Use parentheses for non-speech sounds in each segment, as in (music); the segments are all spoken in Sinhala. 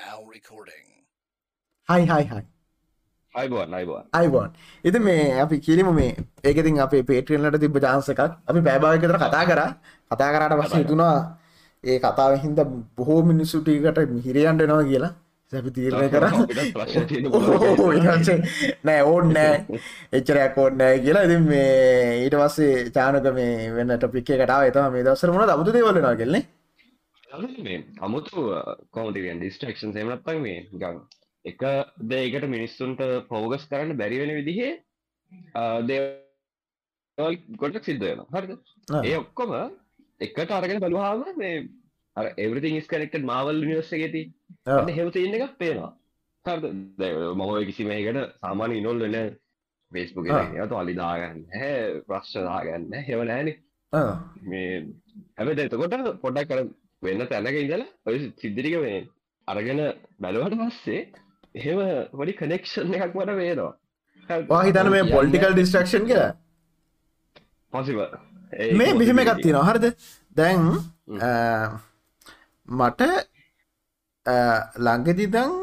Now recording. හයි හයි හයි අයිබෝන් ඉති මේ අපි කිලිම මේ ඒකතින් අපේ පේට්‍රියන්ලට තිබ ජාන්ස එකක්. අපි පෑභාවකතර කතා කර. කතා කරට පස්ස හිතුනා ඒ කතාව හින්ද බොහෝ මිනිස්සුටිකට මිහිරියන්ට නවා කියලා. සැපි තීරණය කර. නෑ ඕන් නෑ. එච්චරයක් ඕන්න නෑ කියලා. ඉතින් මේ ඊට පස්සේ චානක මේ වෙන්න ටොපික් කටාව එතම මේ දසර මුණ අමුතු දේවලනවා කෙල්න්නේ අමුතු කෝමටින් ඩිස්ටක්ෂන් සේමනත්තන් මේ ගං එක දේකට මිනිස්සුන්ට පෝගස් කරන්න බැරිවෙන විදිහේ දේ ගොඩක් සිද්ධ වෙන හරිද? ඒ ඔක්කොම එකට අරගෙන බලවාම මේ එවරිතින් ස්කනෙක්ට මවල් නිවස්ස ගෙති හෙවත ඉන්න එකක් පේනවා. හරද? මොහොය කිසිමයකට සාමාන්‍ය ඉනොල් වෙන ෆෙස්බුක තු අලිදාගන්න හැ ප්‍රශ්දාගන්න හෙව නෑන මේ හැබ එතකොට පොඩක් කර වෙන්න තැනක ඉඳලා ඔය සිද්ධිරික වේ අරගෙන බැලුවට පස්සේ එහෙම පොඩි කනෙක්ෂන් එකක් මට වේනවා වාහිතන මේ පොල්ටිකල් ඩිස්ට්‍රක්ෂන් කියලා. පොසිබ මේ මෙහෙම එකත්ති නොහරද දැන් මට ලංගෙදිදං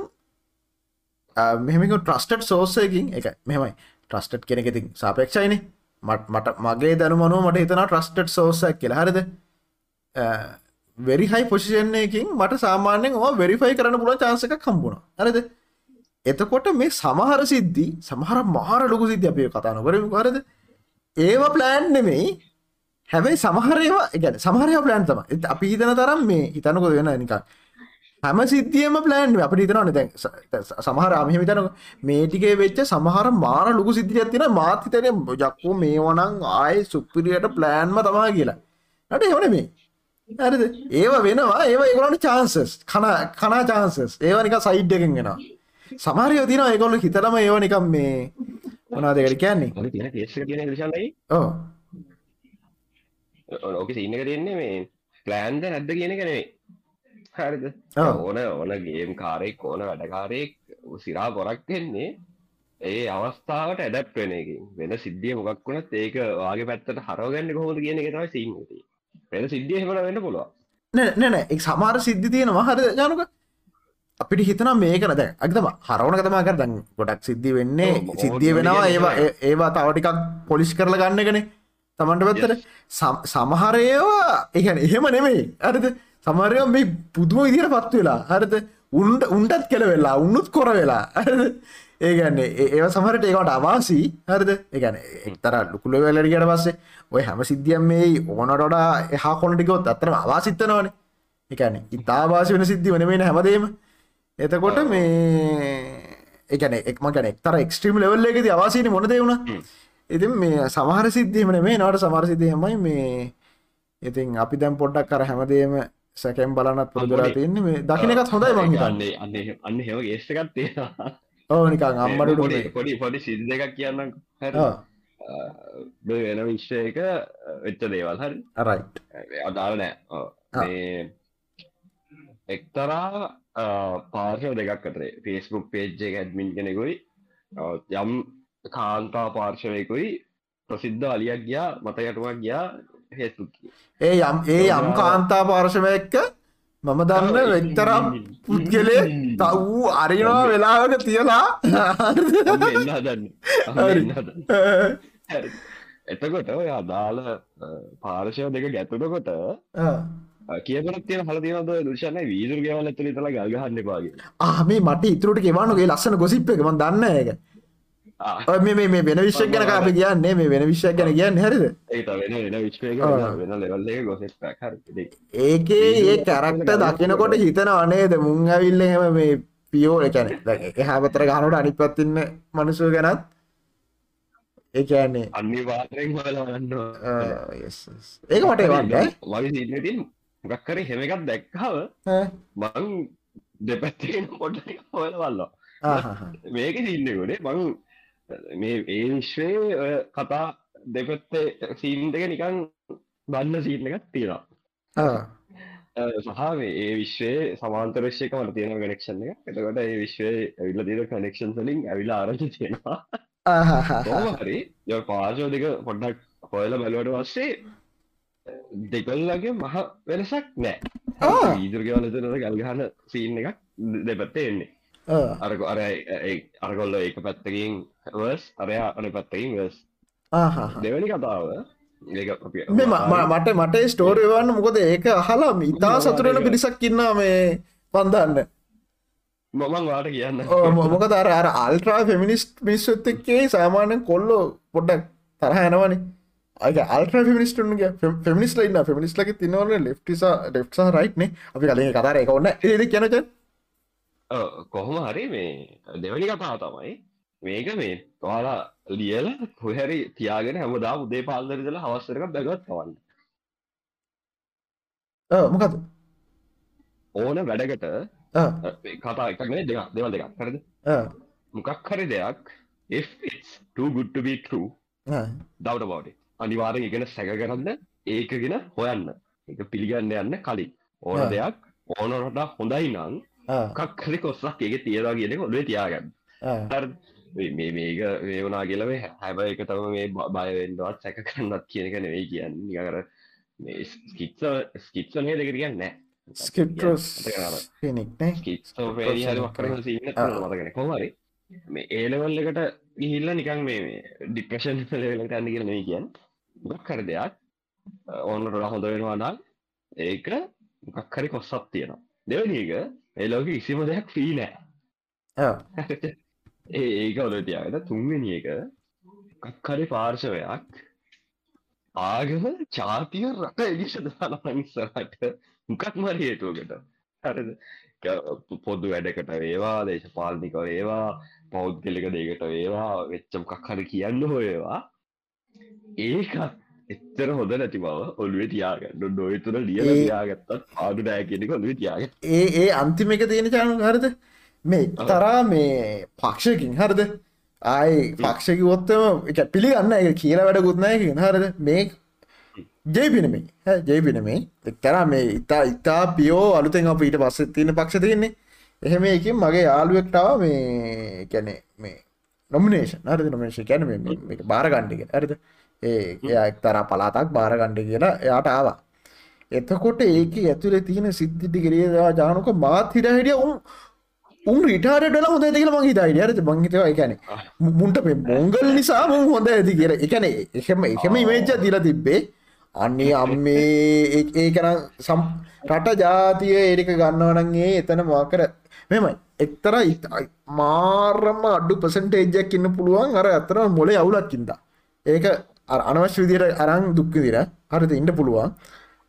මෙහමක ට්‍රස්ටඩ් සෝසයකින් එක. මෙමයි ට්‍රස්ටඩ් කෙනෙකෙතින් සාපේක්ෂයින. මට මට මගේ දැනුමනුව මට හිතන ට්‍රස්ටඩ් සෝසක් කියලා. හරිද වෙරිහයි පොසිෂන්නයකින් මට සාමාන්‍යෙන් වා වෙරිෆයි කරන්න පුළ චාන්සක කම්බුණ හරිද? එතකොට මේ සමහර සිද්ධි සමහර මහර ලොකු සිද්ධ අපේ කතානකරම කරද ඒව ප්ලෑන් නෙමෙයි. හැබැයි සමහරේවා ගැන සමහරය ප්ලෑන් තම අපි හිතන තරම් මේ හිතනකො වෙන නිකක් හැම සිද්ධියම ප්ලෑන් අප හිතනවන දැන් සමහර අමහ විතන මේටිකේ වෙච්ච සමහර මාර ලොකු සිද්ධිය තින මාතිතන ජක්කෝ මේ වනං ආය සුපිරියට ප්ලෑන්ම තමා කියලා. ට එවන මේ ඇරද ඒව වෙනවා. ඒව ඒගලට චාන්සස් කන කනා චාන්සස් ඒවනික සයිඩ් එකෙන් ගෙනවා සමහරය තින ඒගොල්ල හිතරම ඒව නිකම් මේ මොනා දෙකට කියන්නේ? ඕ ඕක සින්න කරන්නේ මේ ප්ලෑන්ද නැද්ද කියන කනේ හරිද? ඕන ඕන ගේම් කාරෙක් ඕන වැඩකාරයෙක් සිරා ගොරක් වෙන්නේ ඒ අවස්ථාවට ඇඩප් වෙන එක වෙන සිද්ධිය මොකක් වුණත් ඒක වාගේ පැත්තට හරෝගන්න කොහොද කියන එක තමයි සිීනති වෙන සිද්ධිය හෙමට වෙන්න පුළුව නැන එක් සමාර සිද්ධි තියෙනවා. හර ජනක අපිට හිතන මේකන දැ අගතම හරවන කතමා කර දැන් ගොඩක් සිද්ධි වෙන්නේ. සිද්ධිය වෙනවා. ඒවා ඒවා තවටිකක් පොලිස් කරල ගන්නගන තමන්ට පැත්තට. සමහරයවා එකන එහෙම නෙමෙයි. අරද සමරය මේ පුදුම ඉදිර පත් වෙලා. හරද? උන්ට උන්ටත් කෙල වෙලා උන්නුත් කොර වෙලා ඒගන්නේ ඒ සමහරට ඒකට අවාසී. හරද? එකන එක්තර ලුකුල වෙලරියට පස්සේ ඔය හැම සිද්ධියම් මේ ඕනටොඩා එහා කොනටිකොත් අතරම අවාසිත්තනවන එකන ඉතාවාසි වෙන සිද්ධි වන මේන හැමදේම. එතකොට මේ එකන එක්ම ගැන එක්තර එක්ස්ට්‍රීම් ලෙවල්ල එකති අවාසීන මොනද වුණ ඉතින් මේ සමහර සිද්ධීමන මේ නට සමර සිද්ධයමයි මේ ඉතින් අපි දැම් පොඩ්ඩක් කර හැමදේම සැකම් බලනත් පුරදුරා තියන්නේ මේ දකිනකත් හොඳයි මංගන්නේ අන්න අන්න හෙම ගේස්සකත්තේ ඕ නිකන් අම්මට පොඩි පොඩි සිද්ධ එකක් කියන්න වෙන විශ්වයක වෙච්ච දේවල්. හරි. රයි් අදාල නෑ. එක්තරා පාර්ශව දෙකක් අතරේ. ෆේස්බුක් පේජ්ජ ඇඩමින් කෙනෙකුයි යම් කාන්තා පාර්ශවයකුයි ප්‍රසිද්ධ අලියක් ගියා මතයටුවක් ගියා හෙස්බුක් ඒ යම් ඒ යම් කාන්තා පාර්ශවය එක්ක මම දන්න වෙක්තරම් පුද්ගලේ තවූ අරිනවා වෙලාවට තියලා. එතකොට ඔය අදාළ පාර්ශව දෙක ගැතුනකොට කියපනත් තියෙන හල තියනද දුෂණ වීදුර ගවල ඇතුළ තල ගල්ගහන්න පාගේ ආමේ මට ඉතුරට ගෙවානුගේ ලස්සන ගොසිප් එක ම දන්න එක මේ මේ වෙන විශ්ෂ ගැන අප කියන්නේ. මේ වෙන විශ්ෂ ගැන කියන්න. හරිද? ඒකේ ඒ කැරක්ට දකිනකොට හිතන අනේද මුං ඇවිල්ල හෙම මේ පියෝ එකැන එහාපතර ගහනට අනි පත්තින්න මනුසු ගැනත් ඒකන්නේ අනිවාරෙන් බලන්න ඒක මට වන්න ගක්කර හෙම එකක් දැක්කාව මං දෙපැත්තෙන පොඩ හොල වල්ලා මේක සින්නකොඩේ මං මේ ඒ විශ්වය කතා දෙපත්තේ සීන් දෙක නිකන් බන්න සීන එකක් තියෙනවා. සහ ඒ විශ්වය සමාන්තරශ්‍යක මට තියෙන කනෙක්ෂන් එක. එතකොට ඒ විශ්වය ඇවිල්ල දීර කනෙක්ෂන් සලින් ඇවිලා ආරච තියෙනවා හරි ය පාශෝ දෙක පොඩ්ඩක් හොයල බැලුවට වස්සේ දෙකල්ලගේ මහ වෙනසක් නෑ. ආ. ඊදුර ගෙවලතනද ගල්ගහන සීන් එකක් දෙපැත්තේ එන්නේ ආ, අරක අර අරගොල්ල ඒක පැත්තකින් වර්ස් අරයා අන පැත්තකින් ආහා. දෙවැනි කතාව මට මට ස්ටෝරය වන්න මොකද ඒක අහලා ඉතා සතුරෙන පිරිසක් ඉන්නා මේ පන්දන්න මමන් වාට කියන්න මොකද අර අර අල්ට්‍රා ෆෙමිනිස්ට් මිස්සුත් එක්කේ සාමාන්‍යෙන් කොල්ලෝ පොඩ්ඩක් තරහ යනවනේ අය අල්ට ෆිනිස්ටුන්ගේ ෆෙමිනිස් ලයින්න ෆෙමිනිස් ලක තිනවන ලෙෆ්ටිස ඩෙක්්සා රයිට්නේ අපි කලින් කතර එක ඔන්න ඒද කියනච කොහොම හරි මේ දෙවැනි කතාව තමයි. මේක මේ ඔයාලා ලියල කොහැරි තියාගෙන හැමදා උදේ පාල්දරදල හවස්සරක බැගත් කවන්න. මොකද ඕන වැඩකට කතා එකනේ දෙක දෙවල් දෙකක්. කරද මොකක් හරි දෙයක් about it. අනිවාර්යෙන් ඉගෙන සැක කරන්න ඒකගෙන හොයන්න. එක පිළිගන්න යන්න කලින්. ඕන. දෙයක් ඕනට හොඳයි නම් කක් හරි කොස්සක් ඒක තියවා කියන ඔොලේ තියාගන්න? මේ- මේක මේ වනා කියලව හැබ එක තම මේ බයවෙන්ඩවත් සැක කරන්නත් කියන එක නෙවෙයි කියන්න නිකර ස්කිත්ස ස්කිත්සනය දෙක කියන්න නෑ ස්කිට්‍රස් නෙක්නේ ස්කිත්සෝපේරි හරි වක්කරන සින්න මතගෙන කොමරි මේ ඒලවල් එකට ගිහිල්ල නිකන් මේ ඩිප්‍රෂන් ලට අන්න කියල නෙයි කියන්න මොකක් කර දෙයක් ඕන්නට හොඳ වෙනවා නම් ඒක මොකක් හරි කොස්සත් තියෙනවා දෙවනි එක? එලෝක කිසිම දෙයක් ෆී නෑ. (laughs) ඒක ඔල තියාගත තුන්වෙනි එක කක්කරි පාර්ශවයක්. ආගම චාතිය රට එලිෂ දානනිස්සරට මොකක් මර හේතුවකට. හරිද? පොදු වැඩකට වේවා දේශපාලනික වේවා පෞද්ගලික දේකට වේවා වෙච්චම් කක්හර කියන්න හොයවා ඒකත් එච්චර හොඳ නැති බව ඔල්ුවේ තියාගන්න. ඩොය තුර ලියල ඒ- තියාගත්තත් ආඩු ඩෑ කෙනෙක ඔලුව තියාග ඒ ඒ අන්තිම එක තියෙන චානු හරිද? මේ තරා මේ පක්ෂයකින් හරිද? ආයි පක්ෂකිවොත්තම එක පිළිගන්න එක කියලා වැඩ ගුත්නයකින් හරිද? මේ ජය පිනමේ ජය පිනමේ එක්තරා මේ ඉතා ඉතා පියෝ අලුතෙන් අප ඊට පස්සෙත් තියෙන පක්ෂ තියන්නේ. එහෙම එකින් මගේ යාළුවෙක්ටාව මේ කැනෙ මේ නොමිනේෂන් හරි නොමේෂ කැන බාරගණ්ඩික හරිද ඒ එක්තරා පලාතක් බාරගණ්ඩි කියලා එයාට ආවා. එතකොට ඒක ඇතුළේ තියෙන සිද්ධිටි කරේවා ජානක මාත් හිට හිටිය උන් උන් රිටාරටල හොඳ කියලා මං හිතා හිටිය හරි මං හිතුවා ඒ කියන්නේ මුන්ට මේ මොංගල් නිසා මුන් හොඳ ඇති කියලා. ඒ කියන්නේ එහෙම එහෙම එකක් දීලා තිබ්බේ. අන්නේ අම්මේ ඒ- ඒකනම් සම් රට ජාතිය ඒරික ගන්නවා නම් ඒ එතන මොකර මෙහෙමයි. එක්තරා මාරම අඩු පර්සන්ටේජ් එකක් ඉන්න පුළුවන් අර අතන මොලේ අවුලක් ඉඳා. ඒක අනවශ්‍ය විදියට අරන් දුක් විඳින හරිද? ඉන්න පුළුවන්.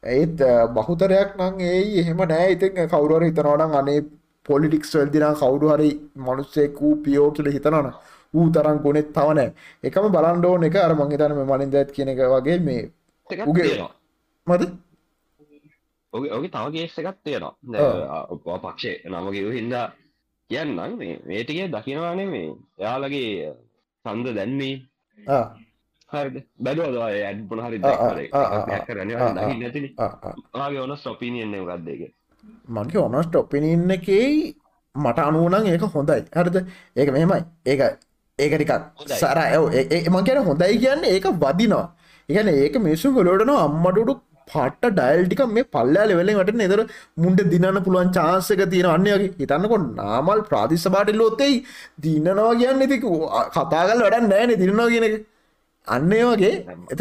ඒත් බහුතරයක් නම් ඒයි එහෙම නෑ. ඉතින් කවුරු හරි හිතනවා නම් අනේ පොලිටික්ස් වලදී නම් කවුරු හරි මිනිස්සෙක් ඌ පියෝ කියලා හිතනවා නම් ඌ තරම් ගුණෙත් තව නෑ. එකම බලන්න ඕන එක අර මං හිතන්නේ මේ මනින්දත් කියන එක වගේ මේ උගේ- මද ඔගේ ඔගේ තව ගේස් එකත් තියෙනවා. පක්ෂේ නමගේ හින්දා කියන්නම්. මේ මේටිකේ දකිනවානේ මේ. එයාලගේ සන්ද දැන්වී ආ හරිද? බැලුවදවා ඇඩ් පොනහරි ආ, ආ, ආ, ආ, කරන ආ ආගේ ඔන ස්ටොපිනියන්නේ ගත්දේක මගේ ඔනස්ට ඔපිනින්න එකෙයි මට අනුවනං ඒක හොඳයි. හරිද? ඒක මෙහෙමයි. ඒක ඒක ටිකක්. සර ඇව මං කියන හොඳයි කියන්න ඒක වදිනවා. එකන ඒක මිසු ගොලොටන අම්මටුඩු පට්ට ඩයිල් ටික මේ පල්ලා ලෙවලෙන් වට නෙදර මුන්ට දිනන්න පුළුවන් චාන්සක තියෙන අන්නයගේ හිතන්නකොට නාමල් ප්‍රාතිශ පාටිල්ලොත්තෙයි දින්නනවා කියන්න ඉති කතාගල් වැඩන්න නෑන දිරනවා කියන අන්නේ වගේ එත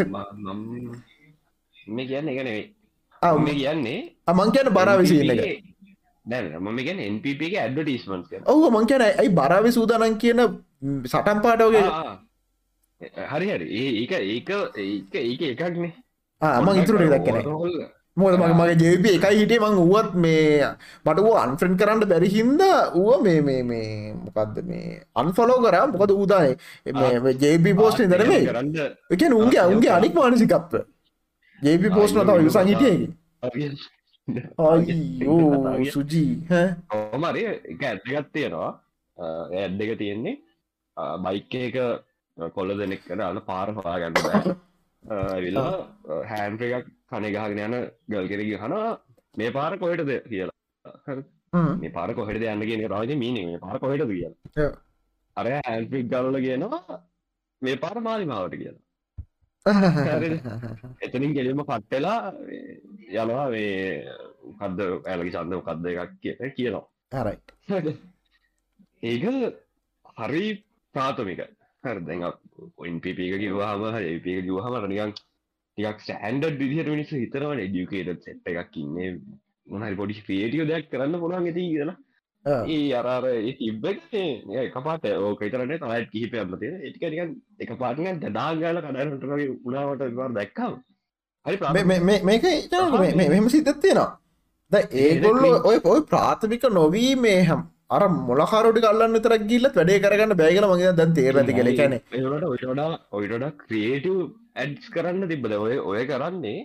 මේ කියන්න එක නෙවෙයි. ආ, මේ කියන්නේ අමං කියන බරාවිසින්න එක. මම ගැන NPP ඇඩ්වටස්මන්ස් ඔහු මං කියන ඇයි බරාවි සූදානන් කියන සටම් පාටවගේ හරි හරි. ඒ ඒක ඒක ඒක ඒක එකක්නේ. මං ඉතුරට දක්කන මොද මගේ ජේප එකයි හිටේ මං වුවත් මේ මට වූ අන්ෆ්‍රෙන්් කරන්න බැරි හින්ද ඌව මේ මේ මේ මොකක්ද මේ අන්ෆලෝ කරා. මොකද ූදානේ. ජේප පෝස්ට දරමේ එක උන්ගේ උන්ගේ අනික් මානසිකත්ව ජේප පෝස්්න තව යුසන් හිටියකි සුජී. හොමරි එක ඇත්තගත් තියෙනවා. ඇඩ් එක තියෙන්නේ. බයික එක කොල්ල දෙනෙක් කරන්න පාර හොයා ගන්න විලා හැන්ප එකක් කන ගහගෙන යන ගල් කෙරග හන මේ පාර කොහෙටද? කියලා. මේ පාර කොහෙට යන්න? කියන රාජ මීන මේ පාර කොහෙටද? ඔව්. කියලා අර හැන්පික් ගල්ල කියනවා මේ පාර මාලිමාවට කියලා. එතනින් ගෙලීම පට්ටලා යනවා මේ කද්ද ඇලගි සන්ද කද්ද එකක් කිය කියනවා. හරයි ඒක හරි ප්‍රාථමික හරදැ පොයින් පිපික කිවවාම ඒපක කිවහම නිකන් ටියක් සෑන්ඩ විදිහට මිනිස හිතරවන එඩියුකේට සෙට් එකක් ඉන්නේ. මොනහරි පොඩි ක්‍රියටියෝ දෙයක් කරන්න පුළුවන් ඇති කියලා. ඒ අරාර තිබ්බ එකපාට ඕක තරන තයිත් කිහිප අමතය ඒටිකනිකන් එක පාටන දදාගල කඩනට උනාවට වාර දැක්කම් හරි මේක මෙම සිතත් තියෙනවා. ද ඒගොල්ල ඔය ඔය ප්‍රාථමික නොවී මේ හම් අර මොලහාරෝඩි කල්ලන්න තරක් ගිල්ලත් වැඩේ කරගන්න බෑගල මගේ දැන් තේරති කල කැන ඒට ඔයටඩා ඔයිටඩ ක්‍රියටව් ඇඩ්ස් කරන්න තිබ්බද ඔය ඔය කරන්නේ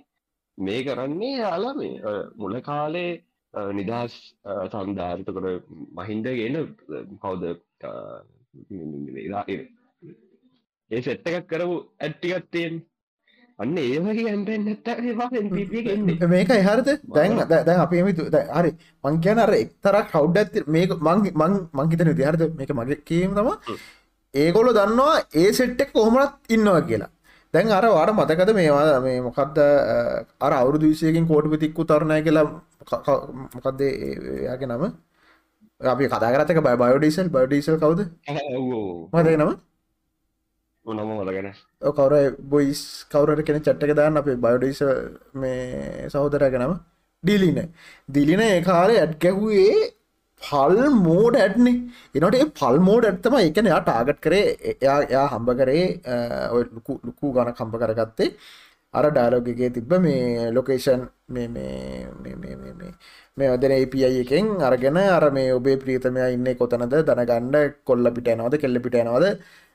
මේ කරන්නේ යාලා මේ මුල කාලේ නිදහස් සන්ධාර්තකොට මහින්ද ගෙන කවුද ඒ සෙට්ට එකක් කරපු ඇට්ටිකත්තයෙන් අන්න නැත්ත මේක එහරද දැන් දැන් අපි හරි. මං කියන අර එක්තරක් කවුඩ් ඇති මේක මං මං මංහිතන විදිහරද මේක මගේ කීම් තම ඒගොලො දන්නවා ඒ සෙට්ටක් කොහොමත් ඉන්නවා කියලා. දැන් අර වාට මතකද මේවා මේ මොකක්ද අර අවුරුදු විසයකින් කෝටු පිතික්කු තරණය කියලා මොකක්ද යාගේ නම? අපි කදාගරතක බයි බයෝඩීසල් බයෝඩීසල් කවුද? (laughs) මතක නම නම මලගෙන කවර බොයිස් කවර කෙන චට්ටක දාන්න අපේ බයෝඩීස මේ සහෝදරයගනම ඩිලින. දිලින ඒ කාලේ ඇඩ් ගැහුවේ පල් මෝඩ ඇඩ්නි. එනට ඒ පල් මෝඩ ඇත්තම එකන යා ටාගට් කරේ එයා එයා හම්බ කරේ ලුකු ගන කම්ප කරගත්තේ. අර ඩාලෝගගේ තිබ්බ මේ ලොකේෂන් මේ මේ ඔදන API එකෙන් අරගෙන අර මේ ඔබේ ප්‍රීතමය ඉන්න කොතනද? දනගණ්ඩ කොල්ල පිටයනවද කෙල්ල පිටයනවද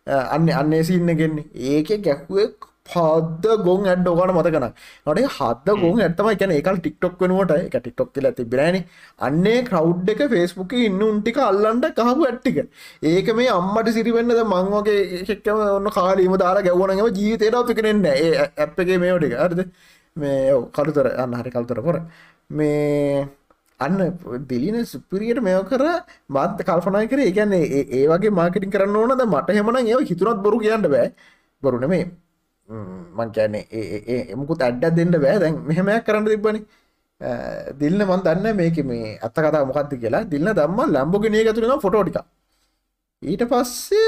අන්න අන්නේ සින්නගෙන්නේ ඒක ගැක්ුවක් පද්ද ගොන් ඇඩ් ඕකට මතකන නොටේ හද ගොන් ඇත්තම එකන එකල් ටික්ටොක් වෙනුවට. එක ටික්ටොක් කියල තිබෙනන අන්නේ කරව් එක ෆෙස්බුක ඉන්න උන්ටික අල්ලන්ට කහපු ඇට්ටික ඒක මේ අම්මට සිරිවෙන්නද මංවගේ එක්කම ඔන්න කාලීම දාලා ගැවනගම ජීවිතයට පිකරෙන්න ඒ ඇප් එක මේෝටික අරද මේ කළුතර. අන්න හරි කල්තර පොර මේ අන්න දිලින සුපිරියට මෙය කර මත් කල්පනය කර. ඒගැන්නේ ඒ වගේ මාර්කටින් කරන්න ඕනද මට හෙමන ඒ හිතුරත් බොරු කියන්න බෑ. බොරුන මේ මං කියන්නේ ඒ එමුකුත් අඩ්ඩ දෙන්න බෑ. දැන් මෙහෙමයක් කරන්න තිබ්බනි. දිල්න්න මන් දන්න මේක මේ අත්ත කතා මොකක්ද කියලා. දිල්න්න දම්ම ලම්බෝගෙනිය ගතුරෙන ෆොටෝටික ඊට පස්සේ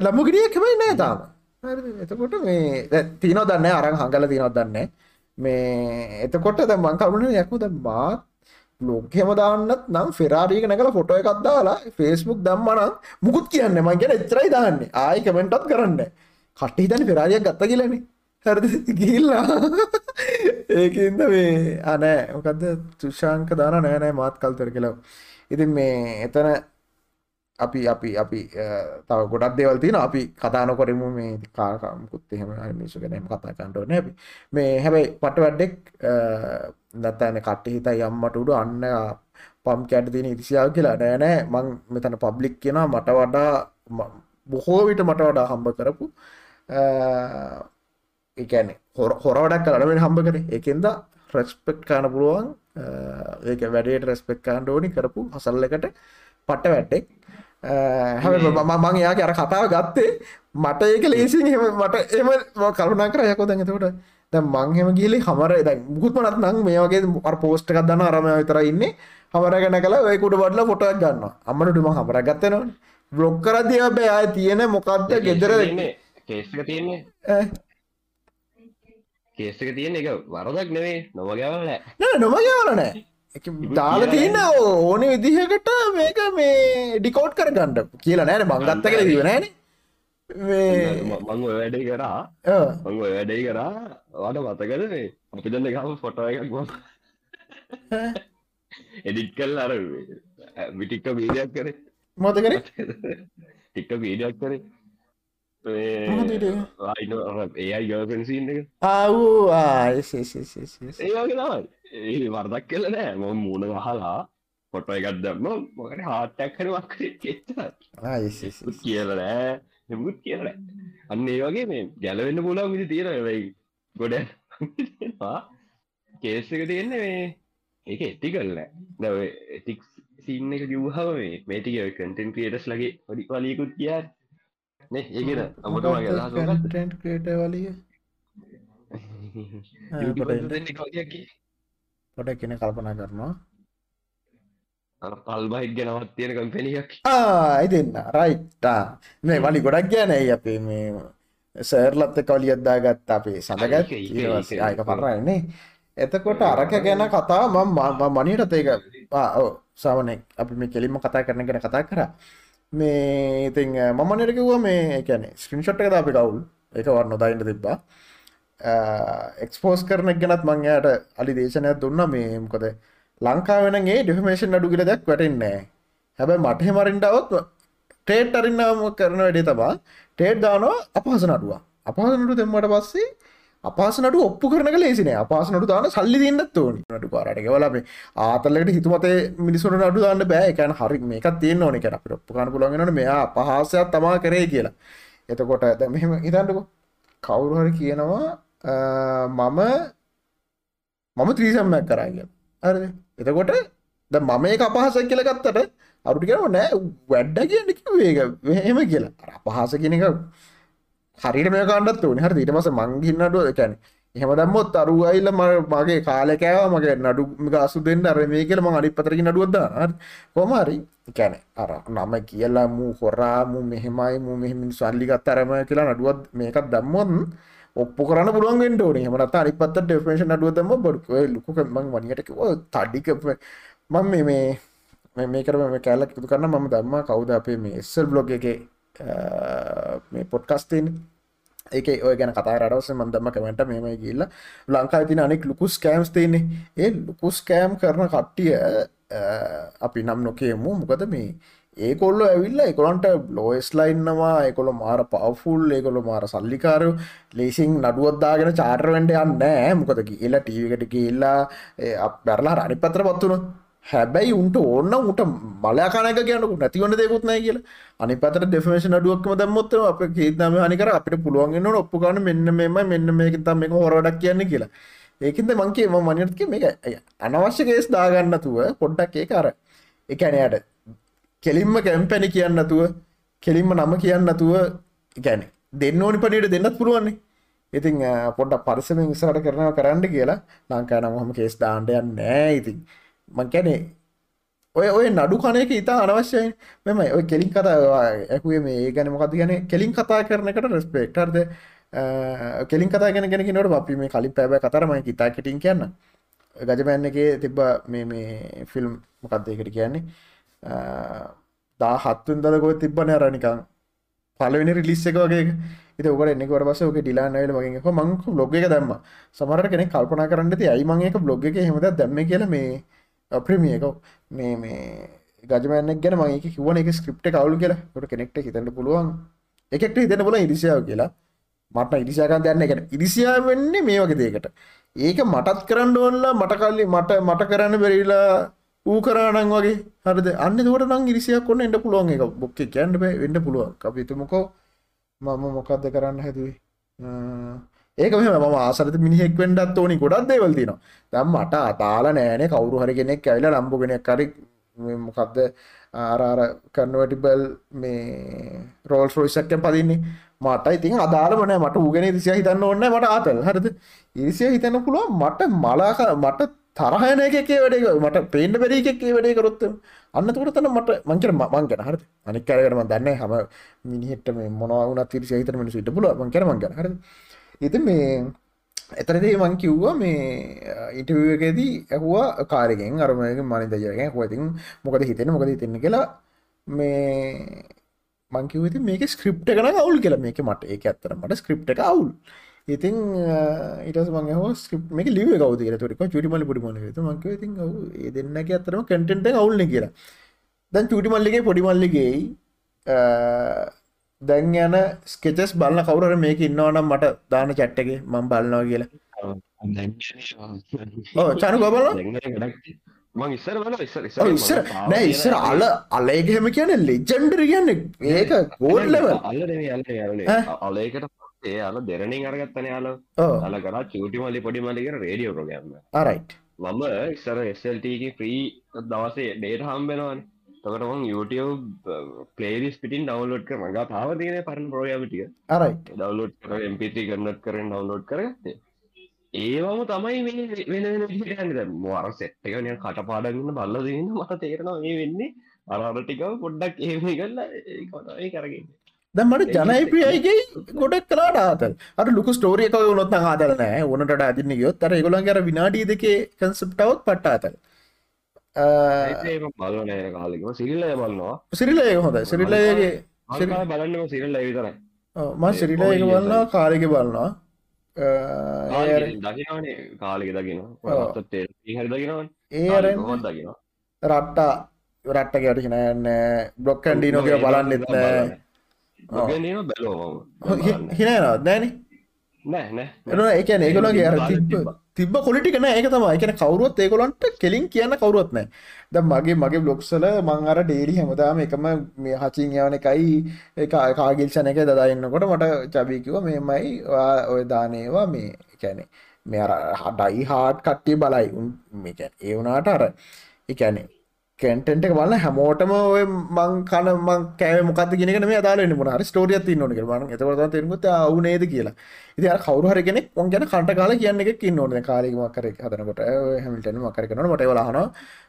ලම්බෝගෙනිය කමයි නෑ තාම. එතකොට මේ තිනෝ දන්න අරං හඟල තිනොත් දන්න මේ එතකොට ද මංකරුණ යකුද මාත් ලෝකෙම දාන්නත් නම් ෆෙරාරීක නැකල ෆොටෝ එකක් දාලා ෆේස්බුක් දම්මනම් මුකුත් කියන්න මං ගැන එච්චරයි දාන්නේ. ආයි කමෙන්ටත් කරන්න. කට හිතන පෙරාරියක් ගත්ත කියලන. හරි ගිල්ලා ඒකන්ද මේ අනෑ මොකක්ද තුෂාංක දාන නෑනෑ මාත් කල්තර කියලව ඉතින් මේ එතන අපි අපි අපි තව ගොඩක් දෙවල් තින අපි කතාන කොරමු මේ කාකාමුකුත් එහෙම මිසු ගැනීම කතා කන්ටෝන ඇපි මේ හැබැයි පට වැඩ්ඩෙක් දත්තන කට හිතයි යම්මට උඩු අන්න පම් කැට තින ඉතිසියාව කියලා. නෑනෑ මං මෙතන පබ්ලික් කියෙන මට වඩා බොහෝ විට මට වඩා හම්බ කරපු එකන හොර හොරවඩක් කරනවෙන් හම්බ කර. එකෙන්ද රෙස්පෙක්් කාන පුළුවන්. ඒක වැඩේට රෙස්පෙක් කාන්ඩ ඕනි. කරපු හසල්ල එකට පට්ට වැට්ටෙක් හැ මං යාක අර කතාව ගත්තේ. මට ඒක ලේසි මට එම කරුණා කර. යකො දැඟතකොට ද මංහෙම ගිලි හමර ද මුකුත්මනත් නං මේ වගේ අර පෝස්ට එකක් දන්න අරම විතර ඉන්නේ. හමරගෙන කල ඔයකුට බඩල පොටක් ගන්න අම්මටම හමර ගත්තනවා බ්ලොග් කරදිය බෑ. තියෙන මොකක්ද ගෙදර කේස්ක තියන්නේ. කේස්සක තියෙන එක වරදක් නෙවේ නොමගවල නෑ. නොමගවලනෑ දාල තියන්න ඕන විදිහකට මේක මේ ඩිකෝට් කර ගණ්ඩ කියලා නෑන. මංගත්ත කළ දීවනෑන මං වැඩ කරා. මං වැඩේ කරා. වාට මතකද මේ අපි දන්න එකම ෆොටෝ එකක් ගොම එඩිට් කල් අර විටික්ක වීඩයක් කර. මතකර ටික්ක වීඩයක් කරේ ඒයි ගල්පෙන්සින්න එක ආවූ ඒ වර්දක් කෙල නෑ ම මූුණ වහලා පොට එකත් දම්ම මොකට හාටක් හරවක් කියල නෑ එමුත් කියල අන්න ඒ වගේ මේ ගැලවෙන්න පුලාව විදි තියෙන වෙයි ගොඩ කේස්සක තියෙන්නේ මේ ඒක එට්ටි කරල දැව එටික් සින්න එක කිව්හම මේ මේටික කටන් ක්‍රියටස් ලගේ ොඩි වලිකුත් කියා ඒගෙන අමට මගේ ක්‍රේට වලිය. (laughs) පොට කෙන කල්පනා කරනවා. පල්බහික් ගැනවත් තියෙන කම්පැනියක්. ආයි දෙන්න. රයිට්ටා මේ වලි ගොඩක් ගැනයි අපේ මේ සර්ලත්ත කවලියද්දා ගත්ත අපේ සඳගත් ආයක. පරන්නේ එතකොට අරක ගැන කතා ම මනීට ඒක සාවනෙක් අපි මේ කෙලින්ම කතා කරන ගැන කතා කර මේ ඉතින් මමනටකිව්ව මේ එකැන ස්ක්‍රීන්ෂොට් එක අපි කවුල්? එක වන්න නොදයින්ට තිබ්බා. එක්ස්පෝස් කරන ගැනත් මංයාට අලි දේශනයක් දුන්න. මේ මොකද ලංකාවෙනගේ ඩිෆමේෂන් අඩු කියල දැක් වැටෙන්නේ හැබැයි මටහෙ මරින්ටාවත් ටේට් අරින්නාම කරන වැඩේ තබා ටේට් දානවා අපහස නඩුව අපහසනටු දෙම්මට පස්සේ අපහසනට ඔප්පු කරන ලේසින. අපහසනට දාන සල්ලි දන්නත් ඕනි. නටු පාරට වලබේ ආතල්ලට හිතුමතේ මිනිසුට අඩු දාන්න බෑ. එකැන හරි මේක තියෙන් ඕන. කැන අපිට ඔප්පු කන පුළන්ගෙනට මෙයා අපහසයක් තමා කරේ කියලා. එතකොට ඇද මෙහෙම ඉතන්නක කවුරු හරි කියනවා අ, මම මම ත්‍රීසම්මයක් කරා කිය හරි එතකොට ද මම ඒ අපහස කියල ගත්තට අරුට කියනව නෑ වැඩ්ඩ කියන්න කිවේක එහෙම කියලා. අර අපහස කියන එක හරිට මේ කණ්ඩත් වනි හරි ඊට පස මංගින්නඩුව එකැන එහෙම දම්මොත් අරු අයිල්ල ම මගේ කාලකෑව මගේ නඩු ගසු දෙන්න අර මේ කියල ම අනි පතරකි නඩුවද කොමරි එකැන අර නම කියලා මූ හොරා මු මෙහෙමයි මු මෙහෙමින් සල්ලිගත් අරම කියලා නඩුවත් මේකත් දම්මොන් ඔප්පු කරන්න පුළුවන් ෝන හමනත් අනිපත් ඩෙෆේෂන් අඩුව දම බොඩ්. ලොකුක මං වනියට තඩික මං මේ මේ මේ මේකර මේ කෑල්ලක් එකතු කරන්න මම දම්ම කවුද අපේ මේ එස්සල් බ්ලොග් එක මේ පොඩ්කස්තේන ඒක ඔය ගැන කතාරටවස මන්දම කමට මෙම ගිල්ල ලංකා තින අනෙක් ලුකුස් කෑම්ස් තියන්නේ. ඒ ලුකුස් කෑම් කරන කට්ටිය අපි නම් නොකයමු. මොකද මේ ඒකොල්ල ඇවිල්ල එකොලන්ට ලෝස්ලයින්නවා එකොළ මාර පවෆුල් ඒකොළ මාර සල්ලිකාරය. ලේසින් නඩුවත්දාගෙන චාර්ටවෙන්ට යන්න මොකද කියලා ටීවකට කියල්ලා බැරලා රනි පත්‍ර පත්වුණු හැබැයි උන්ට ඕන්න උට මලයකනක කියනකු නැතිවන්න දෙකුත්නය කියලා. අනි පතර ඩෙෆමේෂන් අඩුවක්ම දම්මොත්ත අප කේතම හනිකර අපිට පුළුවන්ගෙන ඔප්පුකාන මෙන්න මෙම මෙන්න මේක තම මේ හොරඩක් කියන්න කියලා. ඒකද මංකේ ම මනිටක මේක අනවශ්‍ය කේස් දාගන්නතුව පොඩ්ඩක් ඒ අර එකනයට කෙලින්ම කැම්පැනි කියන්නතුව කෙලින්ම නම කියන්නතුව ගැන දෙන්න ඕනි පනිට දෙන්නත් පුළුවන්නේ. ඉතින් පොඩ්ඩ පරිසම ඉසට කරනව කරන්න කියලා ලංකාන හොම කේස් දාණ්ඩයන් නෑ ඉතින්. මංකැනේ ඔය ඔය නඩු කනයක ඉතා අනවශ්‍යයි. මෙම ඔය කෙලින් කතා ඇකුවේ මේ ඒ ගැන මොකද ගැන කෙලින් කතා කරනකට රෙස්පෙක්ටර්ද කෙලින් කතා ගැන ගෙන නොට අපි මේ කලින් පැබ කතරමයි ඉතා කෙටින් කියන්න. ගජමෑන්න එක තිබ්බ මේ මේ ෆිල්ම් මොකක්දයකට කියන්නේ? දා හත්තුන් දකො තිබ්බන අරනිකං පලවෙනි රිලිස් එක වගේ ඉත ඔකට එන්නෙකට පස ක ඩිලාන්නයිල මගේ මංක බ්ලොග් එක දැම්ම. සමරට කෙනෙ කල්පනා කරන්න ති අයි මංඒක බ්ලොග් එක හෙමද දැම්ම කියල මේ ප්‍රමියක මේ මේ ගජමනක් ගැන මගේ කිවන එක ස්ක්‍රප්ට කවුල් කියලා. ට කෙනෙක්ට හිතට පුළුවන්. එකට හිතන පුල ඉරිසියාව කියලා. මට ඉරිසියාකන් දන්න එකට ඉරිසියා වෙන්නේ මේ වගේ දේකට ඒක මටත් කරන්න ඕන්නලා මට කල්ලි මට මට කරන්න බැරිලා ඌ කරානං වගේ. හරිද? අන්න දුවට නං ඉරිසියක් කොන්න එන්න පුළුවන් එක බොක්ක කියන්න බෑ වෙන්න පුළුවන්. අපිතුමකෝ මම මොකක්ද කරන්න හැදුවේ? ඒක මෙම ම ආසරත මිනිහෙක් වෙන්ඩත් ඕනි ගොඩක් දේවල් තිනවා දම් මට අතාල නෑනේ කවුරු හරි කෙනෙක් ඇවිල ලම්බුගෙනෙක් කරි මොකක්ද ආරාර කරනවටිබල් මේ රෝල් ෆෝයිසක්කෙන් පදින්නේ. මට ඉතින් අදාරමන මට උගෙන ඉරිසිය හිතන්න ඔන්න මට ආතල් හරිද? ඉරිසිය හිතන්න පුළුව මට මලාක මට තරහයන එකේ වැඩේ මට පේන්න බැරි එකේ වැඩේ කරොත් අන්න තුකට තන මට මංකර මංගන හර අනික් කරම දන්න හම මිනිහෙට මේ මොනවුනත් ඉරිසිය හිතන මිනිසු ඉට පුල මංකර මංගන හර ඉති මේ එතරදේ මං කිව්වා මේ ඉටකදී ඇහවා කාරගෙන් අරමක මනිදජරගෙන් හොතින් මොකද හිතෙන මොකද හිතන්න කියලා මේ මංකිවති මේක ස්ක්‍රප්ට කන අවුල් කියලා. මේක මට ඒක ඇත්තර මට ස්ක්‍රප්ට එක අවුල්. ඉතින් ඉටස් මං හෝ ස්ක්‍රප් මේක ලිව කවද තුරක චුටිමල පුඩිමල මක ඉතින් ඒ දෙන්න ඇතරම කටෙන්ට අවුල්න කියලා. දැන් චුටිමල්ලිගේ පොඩිමල්ලිගේ දැන් යන ස්කෙචස් බලන්න කවුර මේක ඉන්නවනම් මට දාන චට්ටගේ මං බලන්නවා කියලා. චනු ගබල? ඉස්සර බල ඉස්සර ඉස්සර නෑ ඉස්සර අල අලේගහෙම කියන ලෙජන්ඩර කියන්න. ඒක ගෝල්ලව? අලේකට ඒ අල දෙරනින් අරගත්තන යාල අල කර චූටි මලි පොඩි මලිකර රේඩියෝ ප්‍රගම්ම ආරයි් මම ඉස්සර එස්ල්ටගේ ්‍රී දවසේ ඩේට හම්බෙනවන් තකටමන් YouTube පලේරිස් පිටින් ඩවලෝඩ් කර. මඟ පාවතින පරන ප්‍රෝයාමටික ආරයි් ඩවලෝඩ් කර MP3 කරනත් කරෙන් ඩවලෝඩ් කරගත්තේ ඒවම තමයි වෙන වෙන මොර සෙට් එක නිකන් කටපාඩම්ගෙන බලලා දෙන්න මට තේරෙනවා මේ වෙන්නේ. අර අර ටිකම පොඩ්ඩක් කරලා ඒක තමයි කරගන්නේ. දැන් මට ජනප්‍රියයිගේ ගොඩක් කලාට ආතල්. අර ලොකු ස්ටෝරිය එක වුණොත් නම් ආතල් නෑ. ඕනට අදින්න ගියොත් අර ඒගොල්ලන්ගේ අර විනාඩි දෙකේ කන්සෙප්ට් එකක් පට්ට ආතල්. ඒක බලන නෑ කාලෙකම සිරිල්ලය බලනවා. සිරිලය හොඳ සිරිලයගේ අනිකාල බලන්නම සිරිල්ලය විතරයි. ම සිරිලය බලන්නවා කාලෙක බලනවා දකිනනේ කාලෙක දකිනවා. ඒ අර රට්ටා රට්ට ගැට හිනයන්න බ්ලොක් ඇන්ඩි නොකිය බලන්නෙත් නෑ. නීම බැලෝම හිනයනත් නෑන නෑ නෑ එන එකන ඒගොලගේ අර තිබ්බ තිබ කොලිටික නෑ. ඒක තමයි. එකන කවරුවත් ඒගොලන්ට කෙලින් කියන්න කවරුවත් නෑ. ද මගේ මගේ බ්ලොක්සල මං අර ඩේරි හැමදාම එකම මේ හචින් යවන එකයි කාගිල්ෂණ එක දදාන්නකොට මට චබිකිව මෙමයි ඔය දානේවා මේ එකැනේ මේ අර හඩයි හාට් කට්ටිය බලයි. ඒ වුනාට අර එකැනේ කැන්ටෙන්ට එක බලන්න හැමෝටම ඔය මං කන මං කෑ මොකද ගෙනගෙන මේ අදාලන්න මොන හරි ස්ටෝරියක් තින්න ඕන කියලා. මම එතකොට තේරුම්ගොත් ආ නේද කියලා. ඉතින් අර කවුරු හරි කෙනෙක් මං ගැන කන්ට කාලා කියන්න එකක් ඉන්න ඕනේ. දැන් කාලෙක මක් කරේ හදනකොට. ඔය හැමිල්ටන් මක් කරේ කරනකොට මට ඒවල අහනවා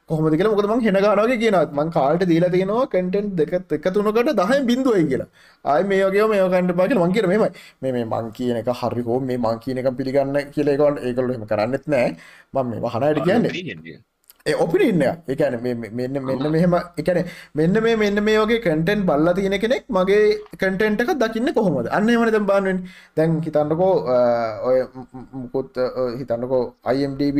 කොහොමද කියලා? මොකද මං හෙන ගන්නවා වගේ කියනවා. මං කාලට දීලා තියෙනවා කන්ටෙන්ට් දෙක එක තුනකට 10 බිඳුවයි කියලා. ආයි මේ වගේම මේව කන්න බා කියලා මං කියන මෙහෙමයි. මේ මේ මං කියන එක හරි හෝ මේ මං කියන එක පිළිගන්න කියලා ඒගොල්ලෝ ඒගොල්ලෝ එහෙම කරන්නෙත් නෑ. මම මේ වහනයිට කියන්නේ. ඔපිනින්න එකන මෙන්න මෙන්න මෙහෙම එකන මෙන්න මේ මෙන්න මේ වගේ කටෙන්් බල්ල තියෙන කෙනෙක් මගේ කටෙන්ට් එක දකින්න කොහොමද? අන්න එමන බානුවෙන් දැන් හිතන්නකෝ ඔය මුකුත් හිතන්නකෝ IMDB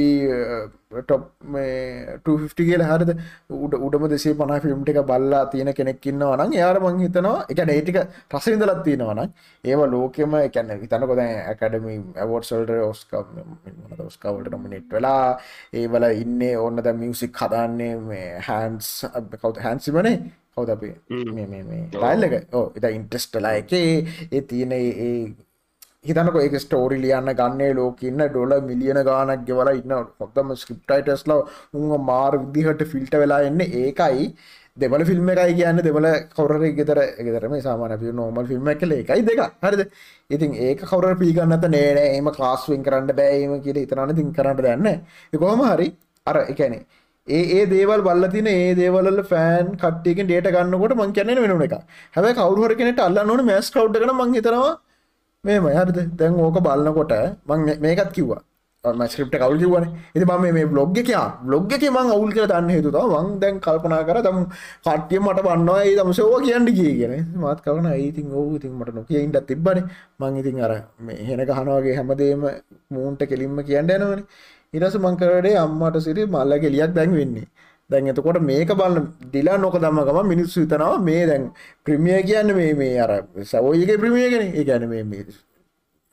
ටොප් මේ 250 කියල හරිද? උඩ උඩම දෙසේ පනා ෆිල්ම්ට එක බල්ලා තියෙන කෙනෙක් ඉන්නවනම් යාර මං හිතනවා එක ඒටික රසවිඳලත් තියෙනවනම් ඒව ලෝකෙම එකන්න හිතනකොද ඇකඩමි ඇවෝඩ්සල්ට ඔස්කා ඔස්කාවලට නොමිනිට් වෙලා ඒවල ඉන්නේ ඕන්න ද මියසික් හදන්නේ මේ හැන්ස් කවුත හැන්සිමනේ කවුද අපි? ටයිල් එක. ඕ එත ඉන්ට්‍රස්ටලා එකේ ඒ තියෙන ඒ හිතනක ඒක ස්ටෝරි ලියන්න ගන්නේ ලෝකන්න ඩොල මිලියන ගානක් ගෙවල ඉන්න. හොත්තම ස්ක්‍රප්ටයිටස්ලා උන් මාර් විදිහට ෆිල්ට වෙලා එන්න? ඒකයි. දෙවල ෆිල්ම් එකයි කියන්න දෙවල කවර ගෙතර ගෙතරම සාමාන පි නෝමල් ෆිල්ම් එක එකයි දෙක හරිද? ඉතින් ඒක කවර පිගන්නත නේන ඒම කාස්වෙන් කරන්න බෑම කියල ඉතනන තින් කරන්න දන්න කොහම හරි අර එකනේ ඒ ඒ දේවල් බල්ල තින ඒ දේවල ෆෑන් කට්ටියක ඩේට ගන්නකොට මං කියන්න වෙන එක හැබ කවරුහර කෙනට අල්ල නොන මැස් කව් කන මං හිතනවා මේම හරිද? දැන් ඕක බලන්නකොට මං මේකත් කිව්වා. මස්ක්‍රප්ට කවල් කිවන එති මම මේ බ්ලොග් එක බ්ලොග් එක මං අවුල් කර දන්න හේතුත මං දැන් කල්පනා කර තම කට්ටිය මට බන්නවා ඒ තම සෝව කියන්න කිය කියෙන මත් කවන ඒතින් ඔහු ඉතින් මට නොකිය ඉන්ට තිබ්බන. මං ඉතින් අර හෙන ගහනවාගේ හැමදේම මූන්ට කෙලින්ම කියන්න යනවන. ඉරස මංකරඩේ අම්මට සිරි මල්ල කෙලියක් දැන් වෙන්නේ. දැන් එතකොට මේක බලන්න දිලා නොක දමගම මිනිස්සු හිතනවා මේ දැන් ප්‍රමිය කියන්න මේ මේ අර සවෝයගේ ප්‍රමියගෙන ඒ ගැන මේ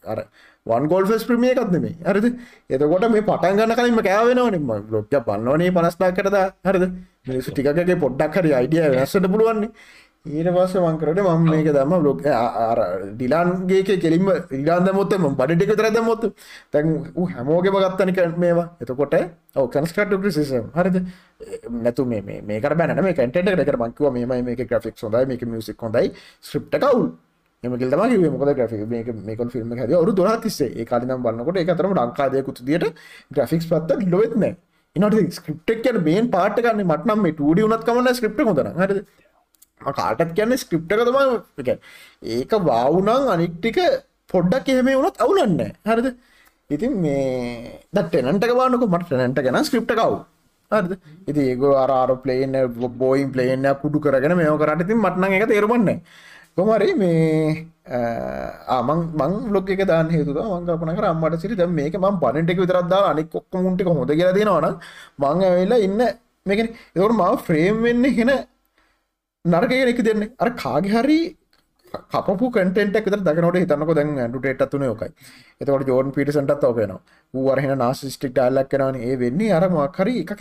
අර වන් ගෝල් ෆෙස් ප්‍රමිය එකත් නෙමේ හරිද? එතකොට මේ පටන් ගන්න කලින්ම කෑවෙනවනේ මම බ්ලොග් එක බලනවනේ 50ක් කරදා හරිද? මිනිස්සු ටිකකගේ පොඩ්ඩක් හරි අයිඩියා වෙනස්සට පුළුවන් ඊට පස්සේ මං කරේ මම මේක දැම්ම බ්ලොග්. අර ඩිලාන්ගේ එකේ කෙලින්ම ඩිලාන් දැම්මොත් මම බඩ ටික විතර දැම්මොත්. දැන් ඌ හැමෝගෙම ගත්තනික මේවා. එතකොට ඔව් කන්ස්ට්‍රක්ටිව් ක්‍රිටිසිසම් හරිද? නැතු මේ මේ මේකට බෑ නේද මේ මං මේකේ ග්‍රැෆික්ස් හොඳයි මේකේ මියුසික් හොඳයි. ස්ක්‍රිප්ට් එක අවුල්. එම කිල් තමයි කිව්වේ. මොකද ග්‍රැෆික් මේක මේකන් ෆිල්ම් හැදුවා අවුරුදු 12ක් තිස්සේ. ඒ කාලේ නම් බලනකොට ඒක අතරම ලංකාදේකුත් විදියට ග්‍රැෆික්ස් පැත්ත ලොවෙත් නැහැ. ඊනොට ස්ක්‍රිප්ට් එක කියන්නේ මේන් පාර්ට් එක ගන්න මට නම් මේ 2D උනත් කමන්න ස්ක්‍රිප්ට් එක හොඳ නම්. හරිද කාටත් කියන්න ස්ක්‍රිප්ට එක තමයි ඒක වාවුනං අනික් ටික පොඩ්ඩක් එහෙම වුණත් අවුලන්න හරිද? ඉතින් මේ දටනට ගවානක මට නැට ගැන ස්ක්‍රිප්ට කව් හරිද? ඉති ඒක අර පලේන බෝයින් පලේන කුඩු කරගෙන මේ කරට තින් මටන එක තේරමන්න කොමරි මේ ආමං මං ලොක එක දාන හේතු මංකල්පන කර අම්මට සිරි දැ මේක ම පනටෙක් විතරදා අනික් කොක්කමුන්ටි හොඳ කියලා දෙනවන මං ඇවෙලා ඉන්න මේකන. එතකට මාව ෆ්‍රේම් වෙන්න හෙන නරකගෙන එක දෙන්නේ. අර කාගේ හරි කපපු කටෙන්ට එක දකනට හිතන්නක දැන් ඇඩුටේට තුන යෝකයි එතකට ජෝන් පිටිසටත් ඕකන වූවරහෙන නාසිස්ටික් ඩල්ලක් කෙනවන ඒ වෙන්නේ අර මක්හරි එක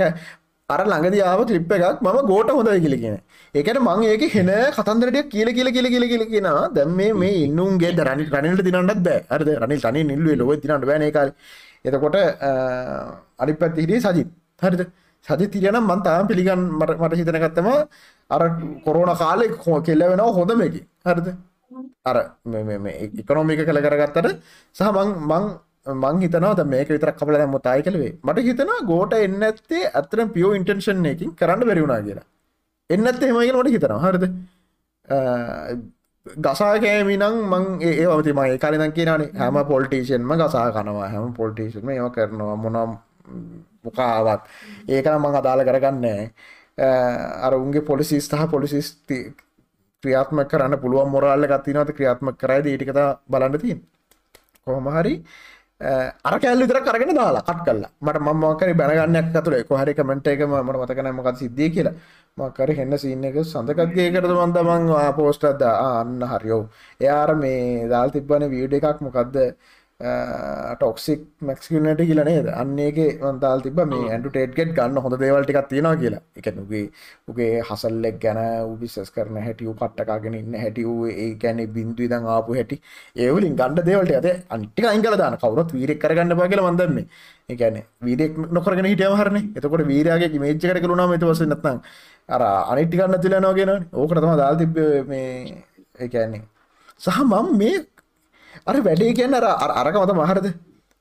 අර ළඟදියාව කලිප් එකක් මම ගෝට හොඳයි කියලගෙන ඒකට මං ඒක හෙන කතන්දරට කියල කියල කියල කියල කියල කියෙන දැම් මේ ඉන්නුන්ගේ රනි රනිට දිනන්නත් බෑ. අරද රනිල් තනි නිල්ුවේ ලොව තිනට බෑනකාර එතකොට අනි පැත්තිහිරේ සජිත්. හරිද? සජි තිරනම් මන්තාම පිළිගන් මට මට හිතනගත්තම අර කොරෝන කාලෙ කෙල්ල වෙනව හොඳ මේකි. හරිද? අර ඉකොනොමික කළ කරගත්තට සහ මං මං මං හිතනවද මේක විතර කපල දැම තායි කලවේ මට හිතනවා ගෝට එන්න ඇත්තේ අතරම් පියෝ ඉන්ටෙන්ෂන් එකින් කරන්න බැරිවුණා කියලා. එන්න ඇත්තේ හෙමගෙන ොට හිතනවා. හරද? ගසා කෑමිනං මං ඒ අවති මයි කලිදන් කියනනේ හැම පොල්ටේෂන්ම ගසා කනවා. හැම පොල්ටේෂන්ම ඒව කරනවා. මොනම් මොකාවත්. ඒකන මං අදාළ කරගන්නේ අර උන්ගේ පොලිසිස් සහ පොලිසිස් ක්‍රියාත්ම කරන්න පුළුවන් මොරල්ල ගත්තිනවත ක්‍රියාත්ම කරයි ඊටිකත බලන්න තින් කොහොම හරි අර කැල්ලි තර කරගෙන දාලා කට් කල්ලා මට මමකරි බැනගන්නක් ඇතුළ. කොහරි කමෙන්ට එක මට මතකන මොකත් සිද්ධිය කියලා. මකර හෙන්න සින්න එක සඳකත්ගේකරද මන්දමං පෝස්ටත්ද අන්න හරියෝ එයාර මේ දල් තිබ්බන වීඩ එකක්. මොකක්ද ටොක්සික් මැක්ස්කනට කියල නේද? අන්නේගේ වන්තාල් තිබ මේ ඇන්ඩු ටේට්ගෙට් ගන්න හොඳ දේවල්ටිකක් තියෙනවා කියලා. එකනුගේ උගේ හසල්ලෙක් ගැන උබිසස් කරන හැටියු පට්ටකාගෙන ඉන්න හැටියූ ඒ ගැන බින්දුව දං ආපු හැටි. ඒවලින් ගණඩ දේවල්ට ඇද අන්ටික අංගල දාන කවුරත් වීරෙක් කරගන්න බාගල වන්දන්න ඒකැන වීරෙක් නොකරගෙන හිටියව හරන. එතකොට වීරයාගේ මේච්ච කර කරුණා මත වස නත්නම් අර අනිටිකන්න තිලනෝගෙන ඕකටතම දාල් තිබ මේ ඒකැන්නේ සහ මම් මේ අර වැඩේ කියන්න අර අරක මත මහරද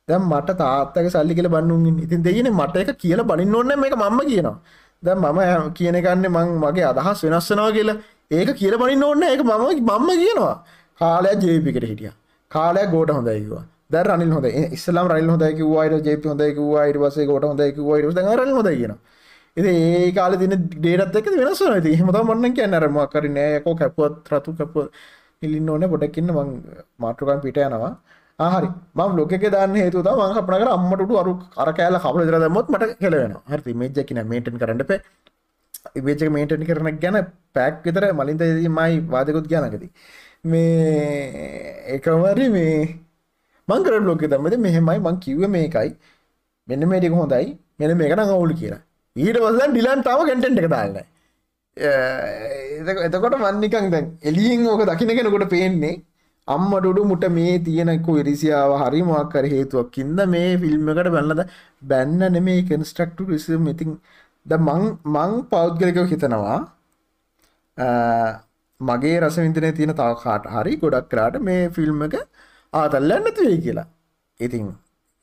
දැම් මට තාත්තක සල්ලි කියල බන්නුන්ගින් ඉතින් දෙයන මට එක කියල බනින්න ඕන්න මේ මම කියනවා. දැ මම කියනකන්න මං මගේ අදහස් වෙනස්සනවා කියලා. ඒක කියල බනින්න ඕන්න එක මම මම්ම කියනවා. කාලයක් ජේපිකට හිටිය. කාලයක් ගෝට හොඳයිවා ද රනිල් හොද ඉස්ලාම් රයිල් හොදයික වයිට ජේපි හොදයික වයිට වසේ ගොට හොදයික වයිට රල් හොද කියන ඉති ඒ කාල තින ඩේටත් එක වෙනස් ති හමත මන්න කියන්න. අරම කරි නෑයකෝ කැපුවත් රතු කැපුව ඉලින්න ඕන. පොඩක්කින්න මං මාට්‍රකන් පිට යනවා. ආහරි මම ලොක දාන්න හේතු මං අපනකර අම්මට අරු අර කෑල කබල දර දමොත් මට කෙලවෙන හරි මේජකින මේටන් කරන්න පේ ඉබේචක මේටන් කරන ගැන පැක් විතර මලින්ද මයි වාදකුත් ගැනකති මේ එකවරි මේ මංකර ලොක දමද මෙහෙමයි. මං කිව්ව මේකයි. මෙන්න මේටික හොඳයි. මෙන මේකන අවුලු කියලා. ඊට වසන් ඩිලන් තාව කැටෙන්ට එක දාන්නයි එතකොට මන්නිකං දැන් එලියෙන් ඕක දකින කෙනකොට පේන්නේ අම්මටුඩු මුට මේ තියෙනකු ඉරිසියාව හරි මොක්කර හේතුවක් කින්ද මේ ෆිල්ම්මකට බැන්නද බැන්න නෙමේ කන්ස්ට්‍රක්ටු රිසම් ඉතින් ද මං මං පෞද්ගලිකව හිතනවා මගේ රසවින්තනය තියෙන තාව කාට හරි ගොඩක් කරාට මේ ෆිල්ම් එක ආතල්ලන්න නැතිවේ කියලා. ඉතින්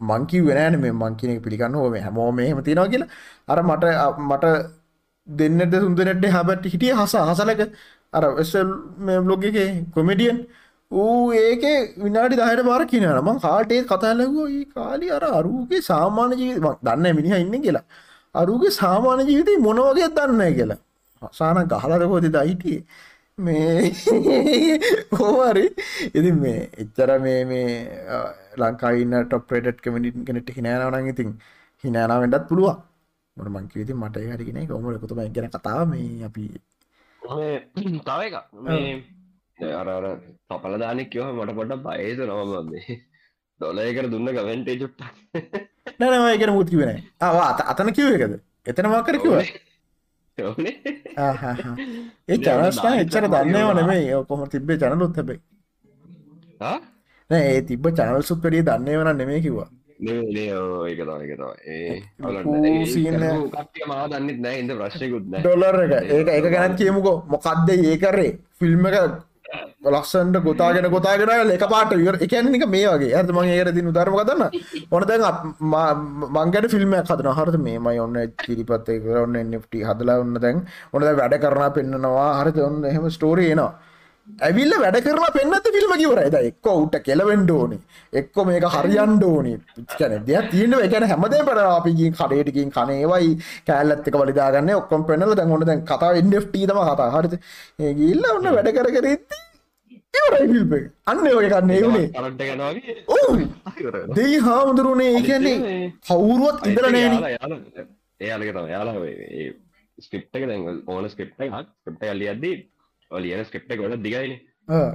මංකි වෙනෑන මේ මංකිනෙ පිළිගන්න හෝම හැමෝ මෙහෙම තියෙනවා කියලා. අර මට මට දෙන්නට සුන්දරට හැබට හිටිය හස හසලක. අර එස්සල් බ්ලොග් එක කොමඩියන් ඌ ඒක විනාඩි දහයට බාර කියනන මං කාටේ කතාලගෝ ඒ කාලි අර අරුගේ සාමාන්‍ය ජීවිත දන්න මිනිහ ඉන්න කියලා. අරුගේ සාමාන්‍ය ජීවිතය මොනවගේ දන්න කියලා. හසාන ගහලරකෝති දයිටියේ මේ (laughs) හෝමරි ඉතින් මේ එච්චර මේ මේ ලංකායින්න ටොප්පේට් කමිටි කෙනෙට හිනෑනවනන් ඉතින් හිනෑනාවෙන්ටත් පුළුවන්. මොට මංකිවිති මට හරිගෙන කොමල එකතුම ගැන කතාව මේ අපි තව එක මේ අරර තපල දානෙක් කියව මට පොඩ බයේද නවමන්නේ දොලයකට දුන්න ගවෙන්ටේ චුට්ට නැනවායගෙන මුත්කි වෙන ආවා අතන කිව එකද? එතන මක්කර කිව ඒ චනස්න එච්චර දන්නව නෙමේ කොම තිබේ චනලුත් හැබයි. ඒ තිබ චනල් සුප්පරිය දන්නේ වන නෙමේ කිවා ඒක ඒ සීන මාව දන්නෙත් නෑ ඉද ප්‍රශ්යකුත් ඩොලර් එක. ඒක එක ගැනත් කියමුකෝ. මොකක්ද ඒ කරේ? ෆිල්ම් එක ලක්සන්ට ගොතාගෙන ගොතාගෙන එක පාට විර එකනික මේ වගේ. ඇත මං ඒර දින ධර්ම කතන්න ඕන දැන් මංගට ෆිල්ම් හදන හරත මේමයි ඔන්න කිරිපත්තේ කරන්න එට හදලා ඔන්න දැන්. ඔොනද වැඩ කරනා පෙන්න්නනවා හරත ඔන්න එහෙම ස්ටෝරයනවා ඇවිල්ල වැඩ කරලා පෙන්න්නත ෆිල්ම කිවරයිද එක්ක උට කෙලවෙන්ඩ ඕනි. එක්කො මේක හරියන්ඩ ඕනි. කන දෙයක් තියෙන එකන හැමදේ පට අපිගින් කඩේටකින් කනේවයි කෑල්ලත්තක වලිදාගන්න ඔක්කොම් පෙනල දැන් හොට දැන් කතා එන්ඩට තම කතා. හරිත ඒගිල්ල ඔන්න වැඩ කර කරෙත්ති ිල්ප අන්න ඔය කන්නේ. වුණේ. දෙයි හාමුදුරුණේ ඒකන්නේ කවුරුවත් ඉදර නෑන. එයාලක තම යාලා ස්ක්‍රප්ක දැන් ඕන ස්ක්‍රප්ට එකක්. ස්ක්‍රප්ට අල්ලි අද්දී ලියන ස්ක්‍රප්ට ගොඩ දිගයින.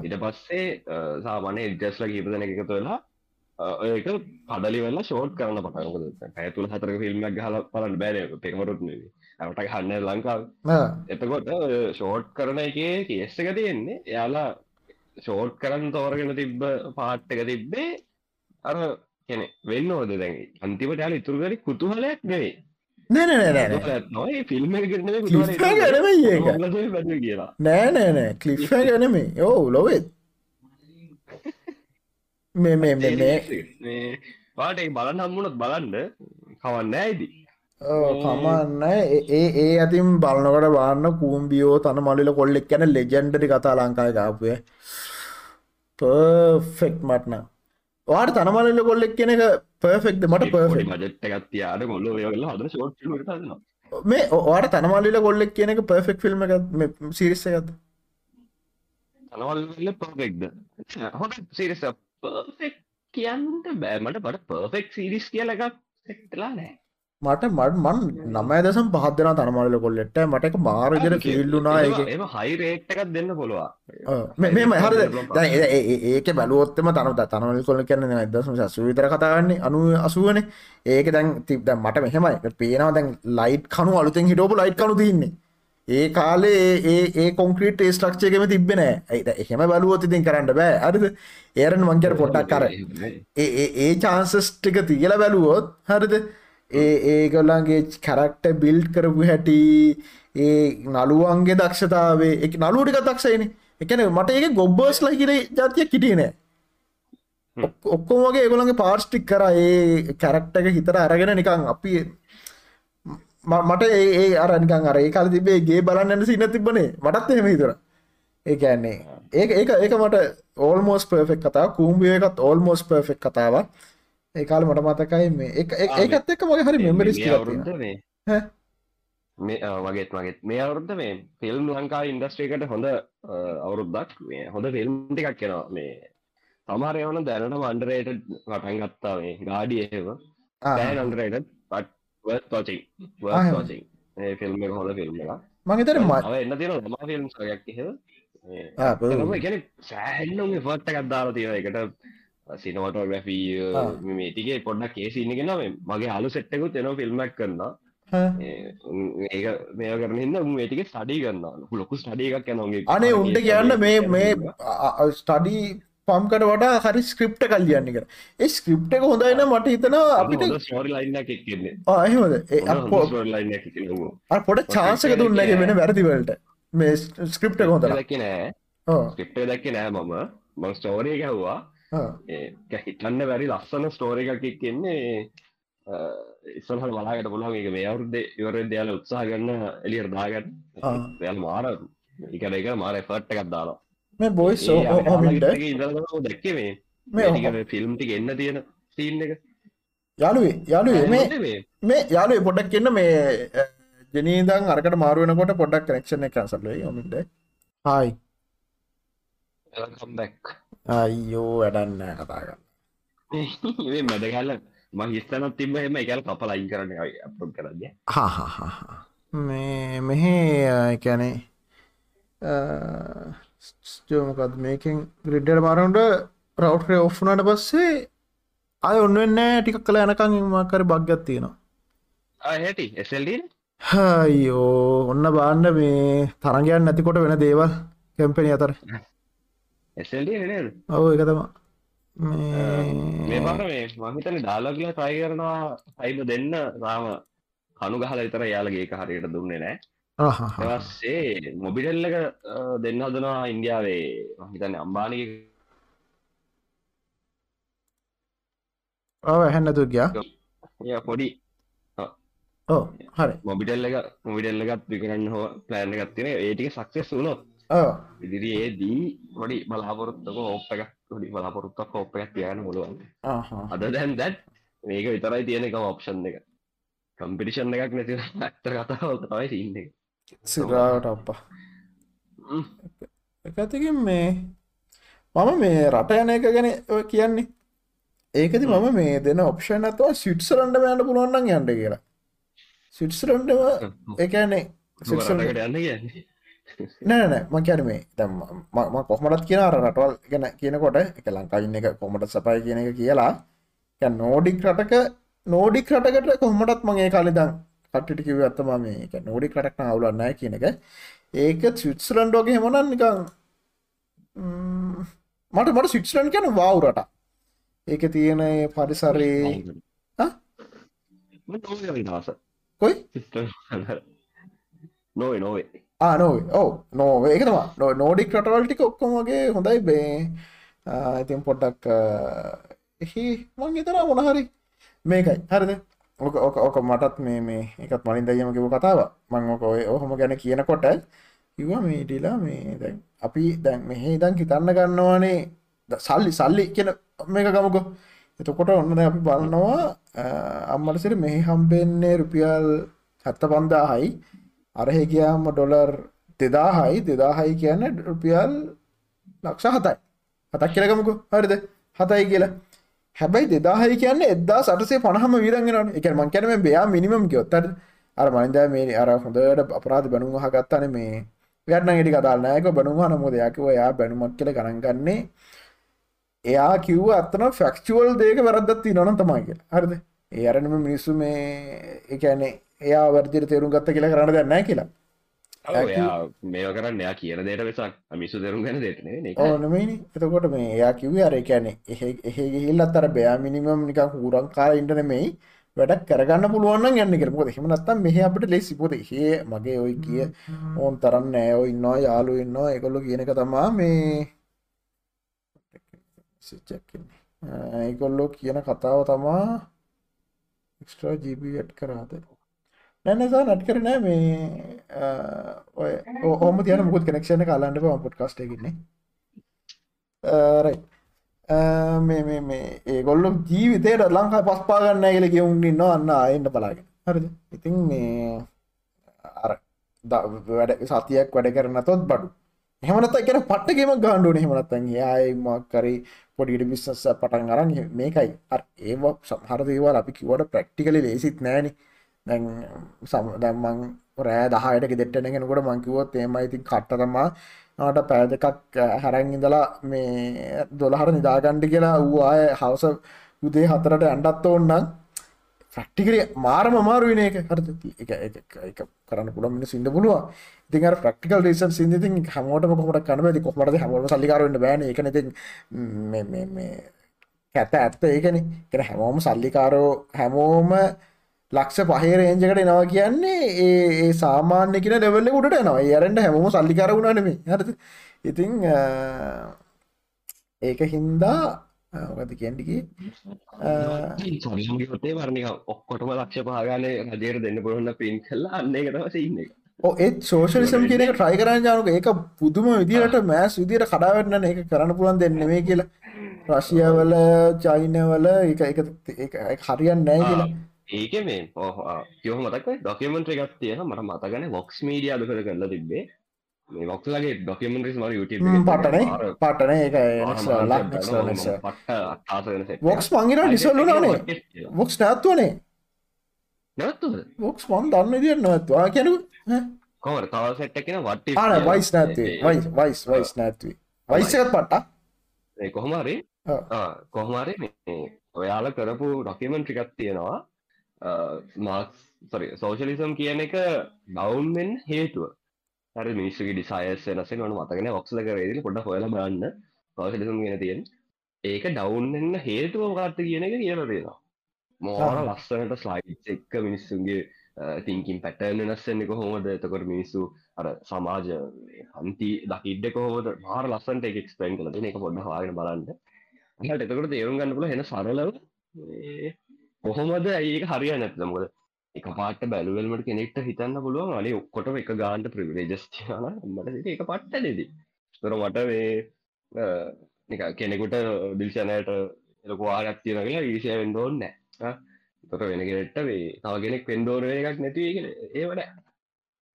ඉට පස්සේ සාමානය ඉජස්ල කීපදන එකතු වෙලා ඒක පඩලි වෙල්ලා ෂෝට් කරන්න පටනක පැතුළ හතර ෆිල්ම්ක් හල පලන් බෑනක පෙකමරුත් ඇට හන්න ලංකාව? එතකොට ෂෝට් කරන එක කියස්ස එක තියෙන්නේ. එයාලා ෂෝට් කරන්න තෝරගෙන තිබ්බ පාට්ටක තිබ්බේ අර කෙනෙ වෙන්න ඕද දැන්. අන්තිමට යාල ඉතුරුගරි කුතුහලයක් නෙවේ නෑ නොයි ෆිල්ම් ගැනම කියලා. නෑ නෑ නෑ. කලිෆ ගැනමේ යෝ ලොවෙත් මේ මේ මේ පාට බලන්න හම්මුණත් බලන්න. කවන්න ඇයිදි කමන්න ඒ ඒ ඇතින් බලනකට බාන්න කූම්බියෝ තන මලිල කොල්ලෙක් ගැන ලෙජෙන්ඩරි කතා ලංකාය ගාපුය පෆෙක්් මටන වාට තනමලිල කොල්ලෙක් කෙන එක පර්ෆෙක්ද මට මජට් එකත්තියාට කොල්ල ල හද ෂෝට් මේ ඕට තනමලිල කොල්ලෙක් කියන එක පර්ෆෙක් ෆිල්ම් එක සිරිස්ස එකත් තනවල්ල පර්ෆෙක්ද හොඳ සිරිස පර්ෆෙක් කියන්නට බෑමට බට පර්ෆෙක් සිරිස් කියල එකක් සෙක්ටලා නෑ මට මට මන් නමය දසම් පහත් දෙෙන තනමලිල කොල්ලෙට මට එක මාරජර කිල්ලුනා එම හයි රේට් එකක් දෙන්න පුළුව. මේ හර ඒක බැලුවොත්තම තන තනවල කොල කරන දසම සසු විතර කතාගන්නේ අනු අසුවන. ඒක දැන් තිබ මට මෙහෙමයි. පේනවා දැන් ලයිට් කනු අලුතෙන් හිටෝපු ලයිට් කනු තින්නේ ඒ කාලේ ඒ කොන්ක්‍රීට ඒ ස්ට්‍රක්ෂයකම තිබෙන ඇයිද එහෙම බලුවොත් ඉතින් කරන්න බෑ. අරිද ඒරන් මංකර පොට්ටක් කර ඒ ඒ චාන්සස් ටික තියල බැලුවොත් හරිද ඒ ඒගොල්ලන්ගේ කැරක්ට බිල්් කරපු හැටි ඒ නළුවන්ගේ දක්ෂතාවේ එක නලුටික දක්ෂයින. එකන මට ඒක ගොබ්බර්ස් ලහිර ජාතිය කිටියනෑ ඔක්කොමගේ ඒගොළන්ගේ පාර්ස්ටික් කර ඒ කැරක්ට එක හිතර අරගෙන නිකං අපි මට ඒ අර නිකං අර ඒ කාල තිබේ ගේ බලන්න සින්න තිබනේ මටත් එහෙම හිතර ඒකන්නේ ඒක ඒක ඒක මට ඕල්මෝස් පර්ෆෙක් කතා කූම්බිය එකත් ඕල්මෝස් පර්ෆෙක් කතාවක් ඒ කාල මට මතකයි මේ ඒකත් එක්ක මගේ හරි මෙමරිස් මේ වගේත් මගේත් මේ අවුරුද්ද මේ ෆිල්ම් ලංකා ඉන්ඩස්ට්‍රේකට හොඳ අවුරුද්දක්? මේ හොඳ ෆිල්ම් ටිකක් කෙනවා මේ සමහර යවන දැනට මන්ඩරේට වටන් ගත්තා මේ ගාඩි එහෙම. දැන් අන්ඩරේට පත් වචින් වචින් ඒ ෆිල්ම් හොඳ ෆිල්ම් එක මගේතර ම එන්න තියෙන ම ෆිල්ම් එහෙම ගැන සෑහන්නුම් ෆට් එකක් දාලා තියෙන එකට සිනවටෝග්‍රෆී මේටිගේ පොඩ්ඩක් කේසින්නගෙන මගේ අලු සෙට්ටකුත් එන ෆිල්ම්මක් කරන්න ඒක මේ කරන හිද මේටික ස්ටඩි කරන්න ලොකු ස්ටඩිය එකක් යනගේ අනේ උන්ට කියන්න මේ මේ ස්ටඩී පම්කට වඩා හරි ස්ක්‍රප්ට කල්ලියන්න කර ඒ ස්ක්‍රප්ට එක හොඳයින මට හිතන අපිට ලයින්න ආහෙමද පොට චාසක දුන්නගේ වෙන වැරදිවලට මේ ස්ක්‍රප්ට හොඳ දැක්ක නෑ. ස්ක්‍රප්ට දැක්ක නෑ මම. මං ස්ටෝරිය ගැහ්වා හිටන්න වැරි ලස්සන ස්ටෝර එකක් කියන්නේ ඉස්සල්හට බලාගට පුළන් එක මේ අවුරුද්ද ඉවර දයාල උත්සාහ ගන්න එලියර් දාගන්න යල් මාර එක එක මාර ෆට් එකක් දාලා මේ බොයිස් දැක්ක මේ මේ ෆිල්ම්ටි එන්න තියෙන සීන් එක යාළුවේ යාළුවේ මේ මේ යාළුවේ පොඩක් කියන්න මේ ජනීදන් අරකට මාරුවනකොට පොඩක් කනෙක්ෂණ එක සල්ලේ යොමින්ට හයි කම්බැක් අයියෝ වැඩන්න (laughs) කතාගන්න ඒ මැදගල්ල මහිස්තනත් තිබ එම එකල් කපල අයින් කරන්න අප කරද හා මේ මෙහෙ එකැනේ ස්ටෝමකත් මේකින් ග්‍රිඩ්ඩට මාරුන්ට රවට්‍රේ ඔෆ්නට පස්සේ අය ඔන්නවෙන්න ටික කළ යනකං මකර බග්ගත් තියෙනවා. හැටි එසල්ඩ හයෝ ඔන්න බාන්න මේ තරගයන් නැතිකොට වෙන දේවල් කැම්පෙන අතර (laughs) ඔව එක තම මේ බර මේ මහිතන ඩාලගල ට්‍රයි කරනවා අයිබ දෙන්න රාම කනු ගහල විතර යාලගේ හරියට දුන්නේ නෑ පස්සේ මොබිටෙල්ලක දෙන්න හදනවා ඉන්දියාවේ මහිතන්න අම්බානක ඔව හැන්නතු ගියා පොඩි ඕ හරි මොබිටෙල්ල එක මොවිටෙල්ලගත් විකරන්න හෝ ප්ලෑන්න ගත්තින ඒටික සක්සෙස් වුණොත් ඉදිරි ඒදී පොඩි බලාපොරොත්තක ඕප් එක ොඩි බලාපොරොත්තක් එකක් තියන මුළුවන් අද දැන් දැත් මේක විතරයි තියෙන එක ඔප්ෂන් එක. කම්පිටිෂන් එකක් නැති ඇත්තර කතාව තමයි සින්න සිරාට අප්පා. එකතිකින් මේ මම මේ රට යන එක ගැන කියන්නේ. ඒකති මම මේ දෙන ඔප්ෂන් ඇතුව සිට්සරන්ඩ යන්න පුළුවන්න්න යන්න කියලා. සිට්සරන්ඩම එකනේ සිටකට යන්න කියන්නේ නෑනෑ ම කියන මේ දැම් ම කොහමටත් කියන රටවල් ගැන කියනකොට එක ලංකායින්න එක කොමට සපයි කියන එක කියලා. නෝඩික් රටක නෝඩික් රටකට කොහමටත් මගේ කාලෙදම් කට්ටිට කිව ඇත්තම මේ එක නෝඩික් රටක් අවුලන්නෑ කියන එක. ඒක සිට්ස්ලන්ඩෝගේ හෙමනන් නිකං මට මට සිට්ස්ලන් කියන වවුරට ඒක තියෙන පරිසරේ කොයි? නොවේ නොවේ ආනෝ ඕ නෝ ඒකතම නෝඩික් රටවල්ටික ඔක්කොමගේ හොඳයි බේ ඉතින් පොඩ්ඩක් එහි මං හිතන මොනහරි මේකයි හරිද ඕක ඕක ඕක මටත් මේ මේ එකත් මලින් දයම කිව කතාව මං ඕක ඔය ඔහොම ගැන කියනකොට කිව මේටිලා මේ දැන් අපි දැන් මෙහෙ ඉදන් හිතන්න ගන්නවානේ ද- සල්ලි සල්ලි කියන මේක ගමකො එතකොට ඔන්න දැන් අපි බලනවා අම්මටසිර මෙහි හම්බෙන්නේ රුපියල් හැත්ත පන්දාහයි අරහෙ ගියාම ඩොලර් දෙදාහයි. දෙදාහයි කියන්න රුපියල් ලක්ෂ හතයි. හතක් කියලගමකු හරිද? හතයි කියලා. හැබැයි දෙදාහයි කියන්න එදදා සටසේ පණහම විරගෙන එක මං කැනම බයා මිනිමම් කියොත්තට අර මනින්ද මේ අර හොඳට අපරාධ බැනුම් හගත්තන මේ. ගන්න ටි කතාල්නයක බැනුවා නමුද යකව එයා බැනුමක් කියල ගණන්ගන්නේ එයා කිව්ව අත්තන ෆැක්චුවල් දේක වැරදත්ති නොන තමයි කිය හරිද? ඒ අරනම මිනිස්සු මේ එකනේ එයා වර්දිර තේරුම් ගත්ත කියලා කරන්න දන්න කියලා. මේව කරන්න එයා කියන දේට වෙසක්. මිසු දෙරුම් ගැන දෙටනේ ඕනමනි එතකොට මේ එයා කිව්වේ අර එකැනෙ එහෙ ගිහිල් අත්තර බෑ මිනිමම් නික හුරන් කාර ඉන්ටනෙමයි වැඩක් කරගන්න පුළුවන් යන්න කරපොද හෙමනත්තම් මෙහ අපට ලෙසි. පොද හේ මගේ ඔයි කිය ඕන් තරන්න ඇයෝ ඉන්නවා යාලු ඉන්නවා. එකොල්ලො කියනක තමා මේ ඒකොල්ලෝ කියන කතාව තමා එක්ස්ට්‍රා ජීබට කරාද නැනසා නට් කරනෑ මේ ඔය ඕම තියන මුකුත් කනෙක්ෂණ කාලාන්ට පොට් කස්ටයකින්නේ රයි මේ මේ මේ ඒගොල්ලු ජීවිතයට ලංකා පස්පාගන්න කියල කියවුන් ඉන්න අන්න අයින්ට බලාගෙන. හරිද? ඉතින් මේ අර වැඩ සතියක් වැඩ කරන තොත් බඩු. හෙමනත කියන පට්ටකම ගාණ්ඩුවන හෙමනත්තන් යායි මක්කරි පොඩිට බිස්සස පටන් අරන් මේකයි. ඒ සහර දේවල් අපි කිවට ප්‍රක්ටිකලි ලේසිත් නෑන. දැන් සම දැම්මං රෑ දහයට දෙට්ටනගෙනකොට මංකිවොත් ඒම ඉතින් කට්ට තමා නට පෑ දෙකක් හැරැන් ඉඳලා මේ දොළහර නිදාගණ්ඩි කියලා වූ අය හවස උදේ හතරට ඇන්ඩත් ඕන්නම් ෆ්‍රක්ටිකල මාරම මාරුවන එක. හර එක කරන්න පුළ මිනි සිින්ද පුළුව ඉතින් ප්‍රක්ටිකල් රීසන් සිින්දති හමෝටම කොමට කනමති කොමට හමට සල්ලිකාරන්න බෑන. එක නති කැත ඇත්ත ඒකන. කෙන හැමෝම සල්ලිකාරෝ හැමෝම ලක්ෂ පහේ රේංජකට එනවා කියන්නේ ඒ සාමාන්‍ය කියන ලෙවල්ල උඩට නවා යරට හැමෝම සල්ලිකර වුණනම හරි ඉතිං ඒක හින්දා ඔකද කියන්ටිකි සොතේ වරණක ඔක්කොටම ලක්ෂ පහගාන රජයට දෙන්න පුරන්න පින් කල්ලා අන්න එක තවස ඉන්න. එක ඒත් සෝෂලිසම් කියන එක ට්‍රයි කරන්න ජානක. ඒක පුදුම විදිරට මෑස් විදිර කඩාවටන එක කරන්න පුළන් දෙන්න මේ කියලා. රශියවල චයිනවල එක හරියන් නෑ කියලා ඒක මේ යහ මතක ඩොකමෙන්ට් එකක් තියෙන මට මතගන වොක්ස් මීඩිය අද කර කරලා තිබේ මේ වක්ලගේ ඩොකමෙන්ටස් ම යුට පටන. පටන. ඒක වොක්ස් මංගිර නිසල්ලු නේ වොක්ස් නැත්වනේ නැත්තුද වොක්ස් මන් දන්න දිර නොත්වා කැනු කොමර තව සෙට්ටකෙන වට වයිස් නැත්වේ වයිස් වයිස් වයිස් නැත්වේ වයිසකත් පට්ටා. කොහොමරි කොහොමරි ඔයාල කරපු ඩොකමෙන්ට් ටිකක් තියෙනවා මාක්ස් සොරි සෝෂලිසම් කියන එක ඩවන්ෙන් හේතුව. හරි මිනිස්සුගේ ඩිසායස් වෙනසේ වන මතගෙන ඔක්සල කරේදි පොඩ හොල බන්න සෝෂලිසම් කියන තියෙන් ඒක ඩවන්න්න හේතුව ගත්ත කියන එක කියල තියෙනවා. මෝර ලස්සනට ස්ලයිට් එක්ක මිනිස්සුන්ගේ තිංකින් පැටර්න නස්සෙන්න්න කොහොමද? එතකොට මිනිස්සු අර සමාජ හන්ති දකිඩ කොහොද මාර ලස්සන්ට එක එක්ස්පෙන් කල එක පොඩ හගෙන බලන්න. එතකොට තේරුම් ගන්නපුල හෙන සරලව කොහොමද ඒක හරිය නැත්නමුද එක පාට බැලුවල්මට කෙනෙක්ට හිතන්න පුළුවන් අනේ ඔක්කොට එක ගාන්ට ප්‍රවිලේජස්තියන මට එක පට්ට නෙදී තොර මට මේ කෙනෙකුට දිල්ෂනයට එලකවාරයක් තියෙනගේ ඊශය වෙන්ඩෝන්න තොට වෙනගෙනට වේ තව කෙනෙක් පෙන්ඩෝන එකක් නැතිව ඒවට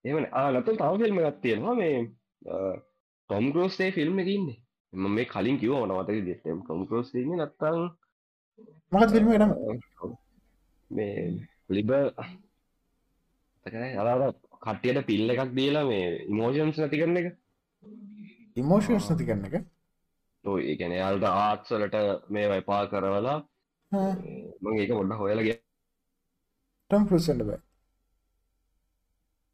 ඒමන ආනත තව ෆිල්ම් ගත් තියෙනවා මේ ටොම් ගෝස්ේ ෆිල්ම් එකඉන්නේ එම මේ කලින් කිව ඕනවතක දෙටම් ටොම් ගෝස් නත්තං මහත් ෆිල්ම් නම මේ ලිබ අලාට කට්ටියට පිල්ල එකක් දීලා මේ ඉමෝෂන්ස් නැති කරන එක. ඉමෝෂන්ස් නැති කරන එක? ඒ ගැන යාල්ට ආත්සලට මේ වයිපා කරවලා මං ඒක පොඩ්ඩ හොයලගේ ටම් පුසන්න බෑ.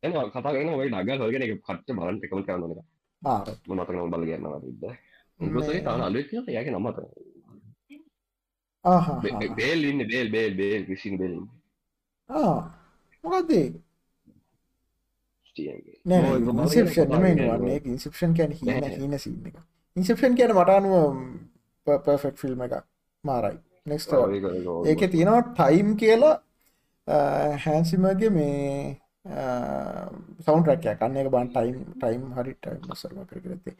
එ කතාගෙන ඔයි නග හොගෙන එක කට්ට බලන් එකම කරන්න එක. ආර මතක බල ගන්නවා ඉද තාන අලුව යක නමත බේල් ඉන්න බේල් බේල් බේල් කිසින් බෙලින් මොකක්දේ වන්නේ ඉන්සප්ෂන් කැන හින හින සින්න එක ඉන්සප්ෂන් කියන මටනුව පර්ෆෙක්් ෆිල්ම් එක මාරයි. නෙක්ස් ඒක- තියෙනවා ටයිම් කියලා හැන්සිමගේ මේ සෞන් රැකය කන්න එක බන් ටයිම් ටයිම් හරි ටයිම් සරම කරගරති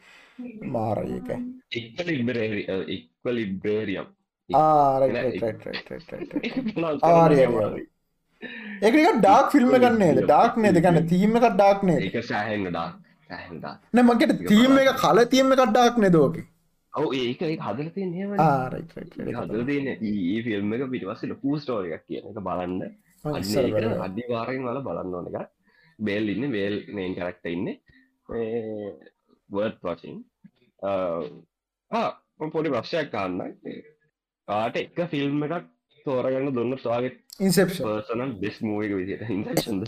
මාර ඒකයි ඉක්වලිබ්‍රේරි- අ, ඉක්වලිබ්‍රේරියම් ඒක ඩාක් ෆිල්ම් ගන්නේද ඩාක් නේද? ගන්න තීම එකක් ඩාක් නේද? ඒක සෑහෙන්න ඩා සෑහෙන්ඩා නමකට තීම එක කල තියම එකක් ඩාක් නේදෝක ඔව ඒක හදල ඒ ෆිල්ම් එක පිටිවස්ස ලොකූ ස්ටෝරියක් කියන එක බලන්න. අඩිවාරෙන් වල බලන්න. ඕන එක බේල් ඉන්න බේල් නේන් කරක්ට ඉන්න. වර්ඩ් පසින් පොඩි ප්‍රශ්යක් කාන්න කාට එක ෆිල්ම් එකක් තෝරගන්න දුන්න ස්වාග ඉන්සෙප්ෂන් පර්සනල් බෙස් මූක විදිට ඉන්සක්ෂන්ද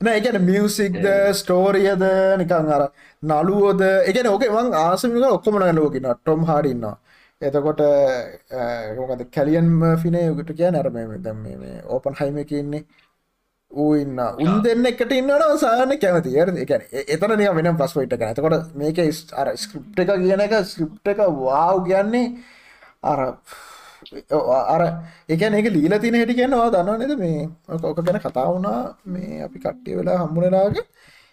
නෑ එකන මියසික්ද ස්ටෝරියද නිකං අර නළුවෝද එකන ඕක වන් ආසමික ඔක්කොම ලෝකින ටොම් හාඩින්නවා එතකොට මොකද කැලියන්ම ෆිනයකට කිය නැරම දැම් මේ ඕපන් හයිම එකන්නේ ඌ ඉන්න. උන් දෙන්න එකට ඉන්නට සාන කැමති. ය එක එතන නිය වෙන පස්පොයිට එක එතකොට මේක අර ස්ක්‍රප් එක කියන එක ස්ක්‍රප් එක වාව් කියන්නේ අර අර එකන එක ලීල තින හැටි කියන්නවා දන්න නද? මේ ඕක ගැන කතා වුණා. මේ අපි කට්ටිය වෙලා හම්මුණලාග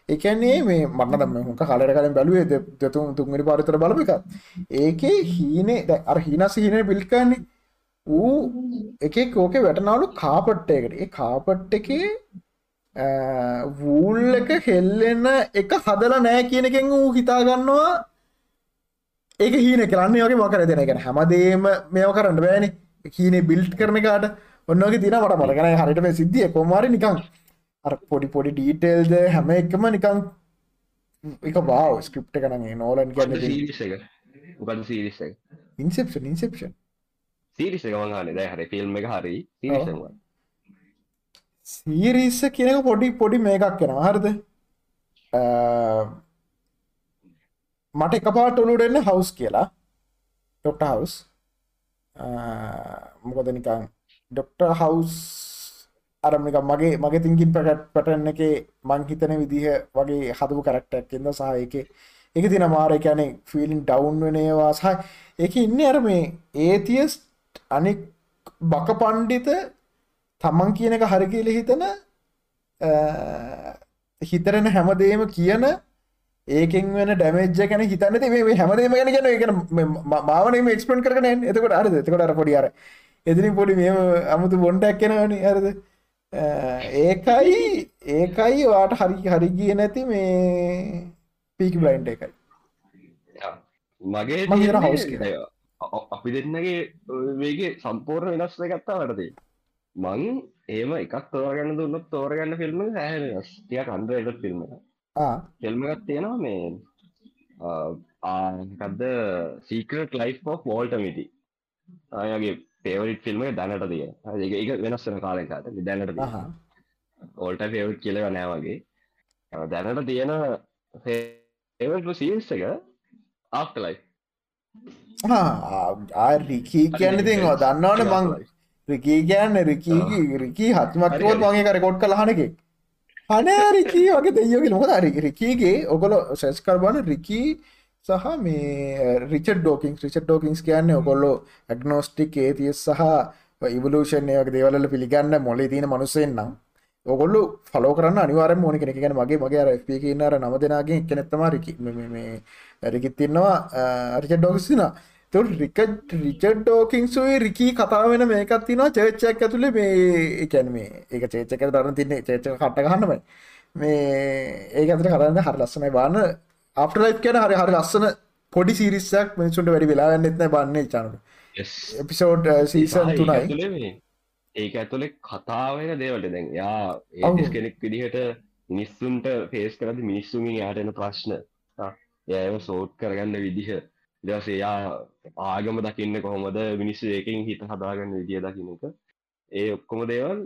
එකන්නේ මේ මන්න දම හොක කලර කලින් බැලුවේ දෙතුන් තුන්ගනි පාරිතර බලප එකක්. ඒකේ හීනේ අර හිනස් හින බිල්කන්නේ ඌ එකෙක් ඕක වැටනාලු කාපට්ටයකට ඒ කාපට් එකේ වූල් එක හෙල්ලෙන්න එක හදල නෑ කියනකෙන් වූ හිතාගන්නවා ඒක හීන කරන්න යගේ මකර දෙන ගැන හැමදේම මෙෝ කරන්න බෑන. හීන බිල්ට් කරන කාට ඔන්නගේ තින මට මටගන හරිට මේ සිද්ධිය කොමාරි නිකං අර පොඩි පොඩි ඩීටෙල්ද හැම එකම නිකං එක බාව ස්ක්‍රප්ට කනගේ නෝලන් ගන්න සීරිස එක. මොකද සීරිස එක. ඉන්සෙප්ෂන් ඉන්සෙප්ෂන් සීරිස එක වගන්න දැ හරි ෆිල්ම් එක හරි. සීරිස්ස කියනක පොඩි පොඩි මේකක් කෙනවා හරිද? මට එක පාට ඔලුටෙන්න හවස් කියලා. ඩොක්ට හවස් මොකද නිකං ඩොක්ට හවස් අරමික මගේ මගේ තිංකින් පැටත් පටන්න එක මං හිතන විදිහ වගේ හදපු කරක්ටක් එද සහ එක තින මාර කියැනෙ ෆිලින් ඩවන්් වනේවා සහ එක ඉන්න අර මේ ඒතියස් අනෙක් බක පණ්ඩිත තමන් කියන එක හරි කියල හිතන හිතරෙන හැමදේම කියන ඒකෙන් වෙන ඩැමේජ් ගැන හිතන්න මේ හැමදේම ගැන ගැන එක මාවනම එක්ස්පන් කරන එතකොට එතකොට අර පොඩි අර එදිනි පොඩි මෙම අමුතු බොන්ටක් කෙනවනි අරද ඒකයි ඒකයි වාට හරි හරි කිය නැති මේ පීක් බ්ලයින්් එකයි. මගේ කියලා. අ- අපි දෙන්නගේ වේගේ සම්පූර්ණ වෙනස් ගත්තා වටදේ මං ඒම එකක් තෝරගන්න දුන්නත් තෝරගන්න ෆිල්ම් හැන ටිය කන්ඩ එට ෆිල්ම් ෆිල්ම්ගත් තියෙනවා මේ ආකක්ද සීකට ලයි් වෝල්ට මිටි අයගේ පේවරිට ෆිල්ම් දැනට තිය ඒක වෙනස්සන කාලෙකාට දැනට ඕල්ට ෆේවට් කියලව නෑවගේ දැනට තියෙන ඒවට සීල්ස එක ආෆ්ටලයි රිකී කියන්න තිවා දන්නවන මං රිකී කියන්න රිකී රිකී හත්මක්කෝත් මගේ කරකොට් කලහනක හන රිකී වගේ දෙයෝගේ නොකද රි රිකීගේ ඔකොල සැස් කරබන රිකී සහ මේ රිචඩ් ඩෝකින් රිචඩ් ඩෝකින්ස් කියන්න ඔකොල්ලෝ ඇගනෝස්ටික් ඒතියස් සහ ඉවලූෂණයක දේවල පිළිගන්න මොලේ තියෙන මනුසයෙන් නම් ඔගොල්ලු ෆලෝ කරන්න අනිවාර මෝනි කෙනෙ ගැන මගේ මගේ අර පිකින්නර නම දෙනාගේ කෙනෙත්තම රිකි මේ රිකිත්තින්නවා රිච ඩෝක්සින තුල් රිකට් රිචඩ් ඩෝකින්සුයි රිකී කතා වෙන මේකත් තිනවා චර්චයක් ඇතුළේ මේ එකැන මේ ඒක චේචක දරන තින්නේ. චේච කට්ට ගන්නමයි මේ ඒක අතර කරන්න හරි ලස්සනයි බාන්න. අප්ටලයි් කියන හරි හරි ලස්සන පොඩි සිරිස්සක් මිනිසුන්ට වැඩි වෙලාගන්න එත්න බන්න චනක එපිසෝඩ් සීසන් තුනයි ඒක ඇතුළෙ කතාවෙන දේවලට දැන් යා. ඒස් කෙනෙක් විදිහට මිනිස්සුන්ට පේස් කරද මිනිස්සුන්ගේ යාටන ප්‍රශ්න. යම සෝට් කරගන්න විදිහ. දසේ යා ආගම දකින්න කොහොමද? මිනිස්සු ඒකින් හිත හදාගන්න විදිිය දකින්න එක. ඒ ඔක්කොම දේවල්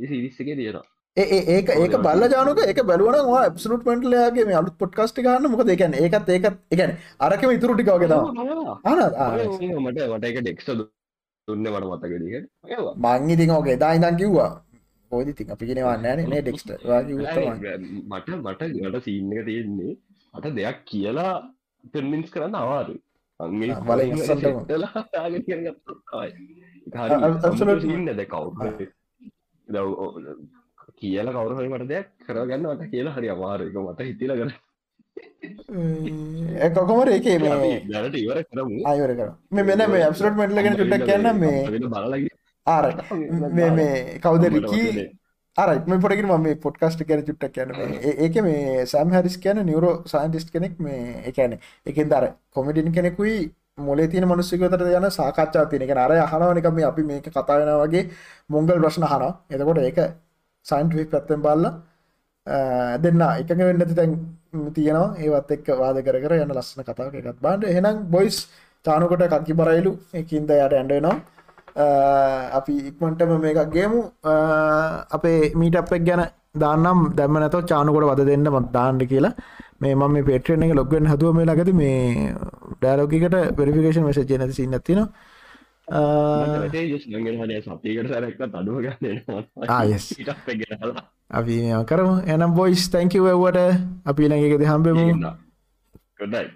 තියෙනවා. ඒ ඒක ඒක බල්ල ජානක එක බැලුවන පසුට පටලයාගේ මේ අලුත් පොට්කස්ටි ගන්න. මොක දෙකන ඒකත් ඒකත් එකන අරකම ඉතුරු ටිකවගේ තම අන මට මට එක ඩෙක්ස්ට දුන්න මට මතකදිහ මංගි තින් ඕක එදා ඉදන් කිව්වා. පෝදි තින් අපි කියෙනවන්න නේ ඩෙක්ස්ට (laughs) උත්තම මට මට ගට සීන්න එක තියෙන්නේ අට දෙයක් කියලා පෙන්මින්ස් කරන්න අවාරු අංගේ absolutely. ඉන්නද කවු කියලා කවුරහරි මට දෙයක් කරගන්න මට කියලා හරි අමාරුක මට හිතිල කර කොකොමර ඒකේ මේ. දැනට ඉවර කරමු. අයවර කර මේ මෙන මේ ඇප්සලට් මටලගෙන චුට්ටක් කියන්න මේ. බලලගේ ආර මේ මේ කවුද රිකී අරයි මේ පොටකින මේ පොඩ්කස්ට කියන චුට්ටක් කියන ඒක මේ සෑම් හැරිස් කියන නිවරෝ සයින්ටිස්් කෙනෙක් මේ එකන එකෙන් දර කොමිඩින් කෙනෙකුයි මොලේ තින මනුස්සකතර යන සාකච්ඡා තියනක අර අහනවනික මේ අපි මේක කතාවෙන වගේ මොංගල් ප්‍රශ්න හන එතකොට ඒක සයින්ටවි පැත්තෙන් බල්ල දෙන්න. එකඟ වෙන්න තැන් තියෙනවා. ඒවත් එක් වාද කර කර යන්න ලස්සන කතාව එකත් බාන්ඩ එහෙනම් බොයිස් චානකොට කක්කි බරයිලු එකින්ද යට ඇන්ඩනවා අපි ඉක්මටම මේකක් ගේමු. අපේ මීට අපක් ගැන දාන්නම්. දැම නැත චානකොට වද දෙන්න මත් දාන්ඩ කියලා. මේ ම මේ පේට්‍රෙන් එක ලොග්ගෙන් හදුව මේ ලගද මේ ඩෑලෝකිකට වෙරිෆිකේෂන් මෙසජ නැති සින්න අපි කරම. එනම් බොයිස් තැංකිවවට අපි ළඟකද හම්බෙමු. ගොඩයි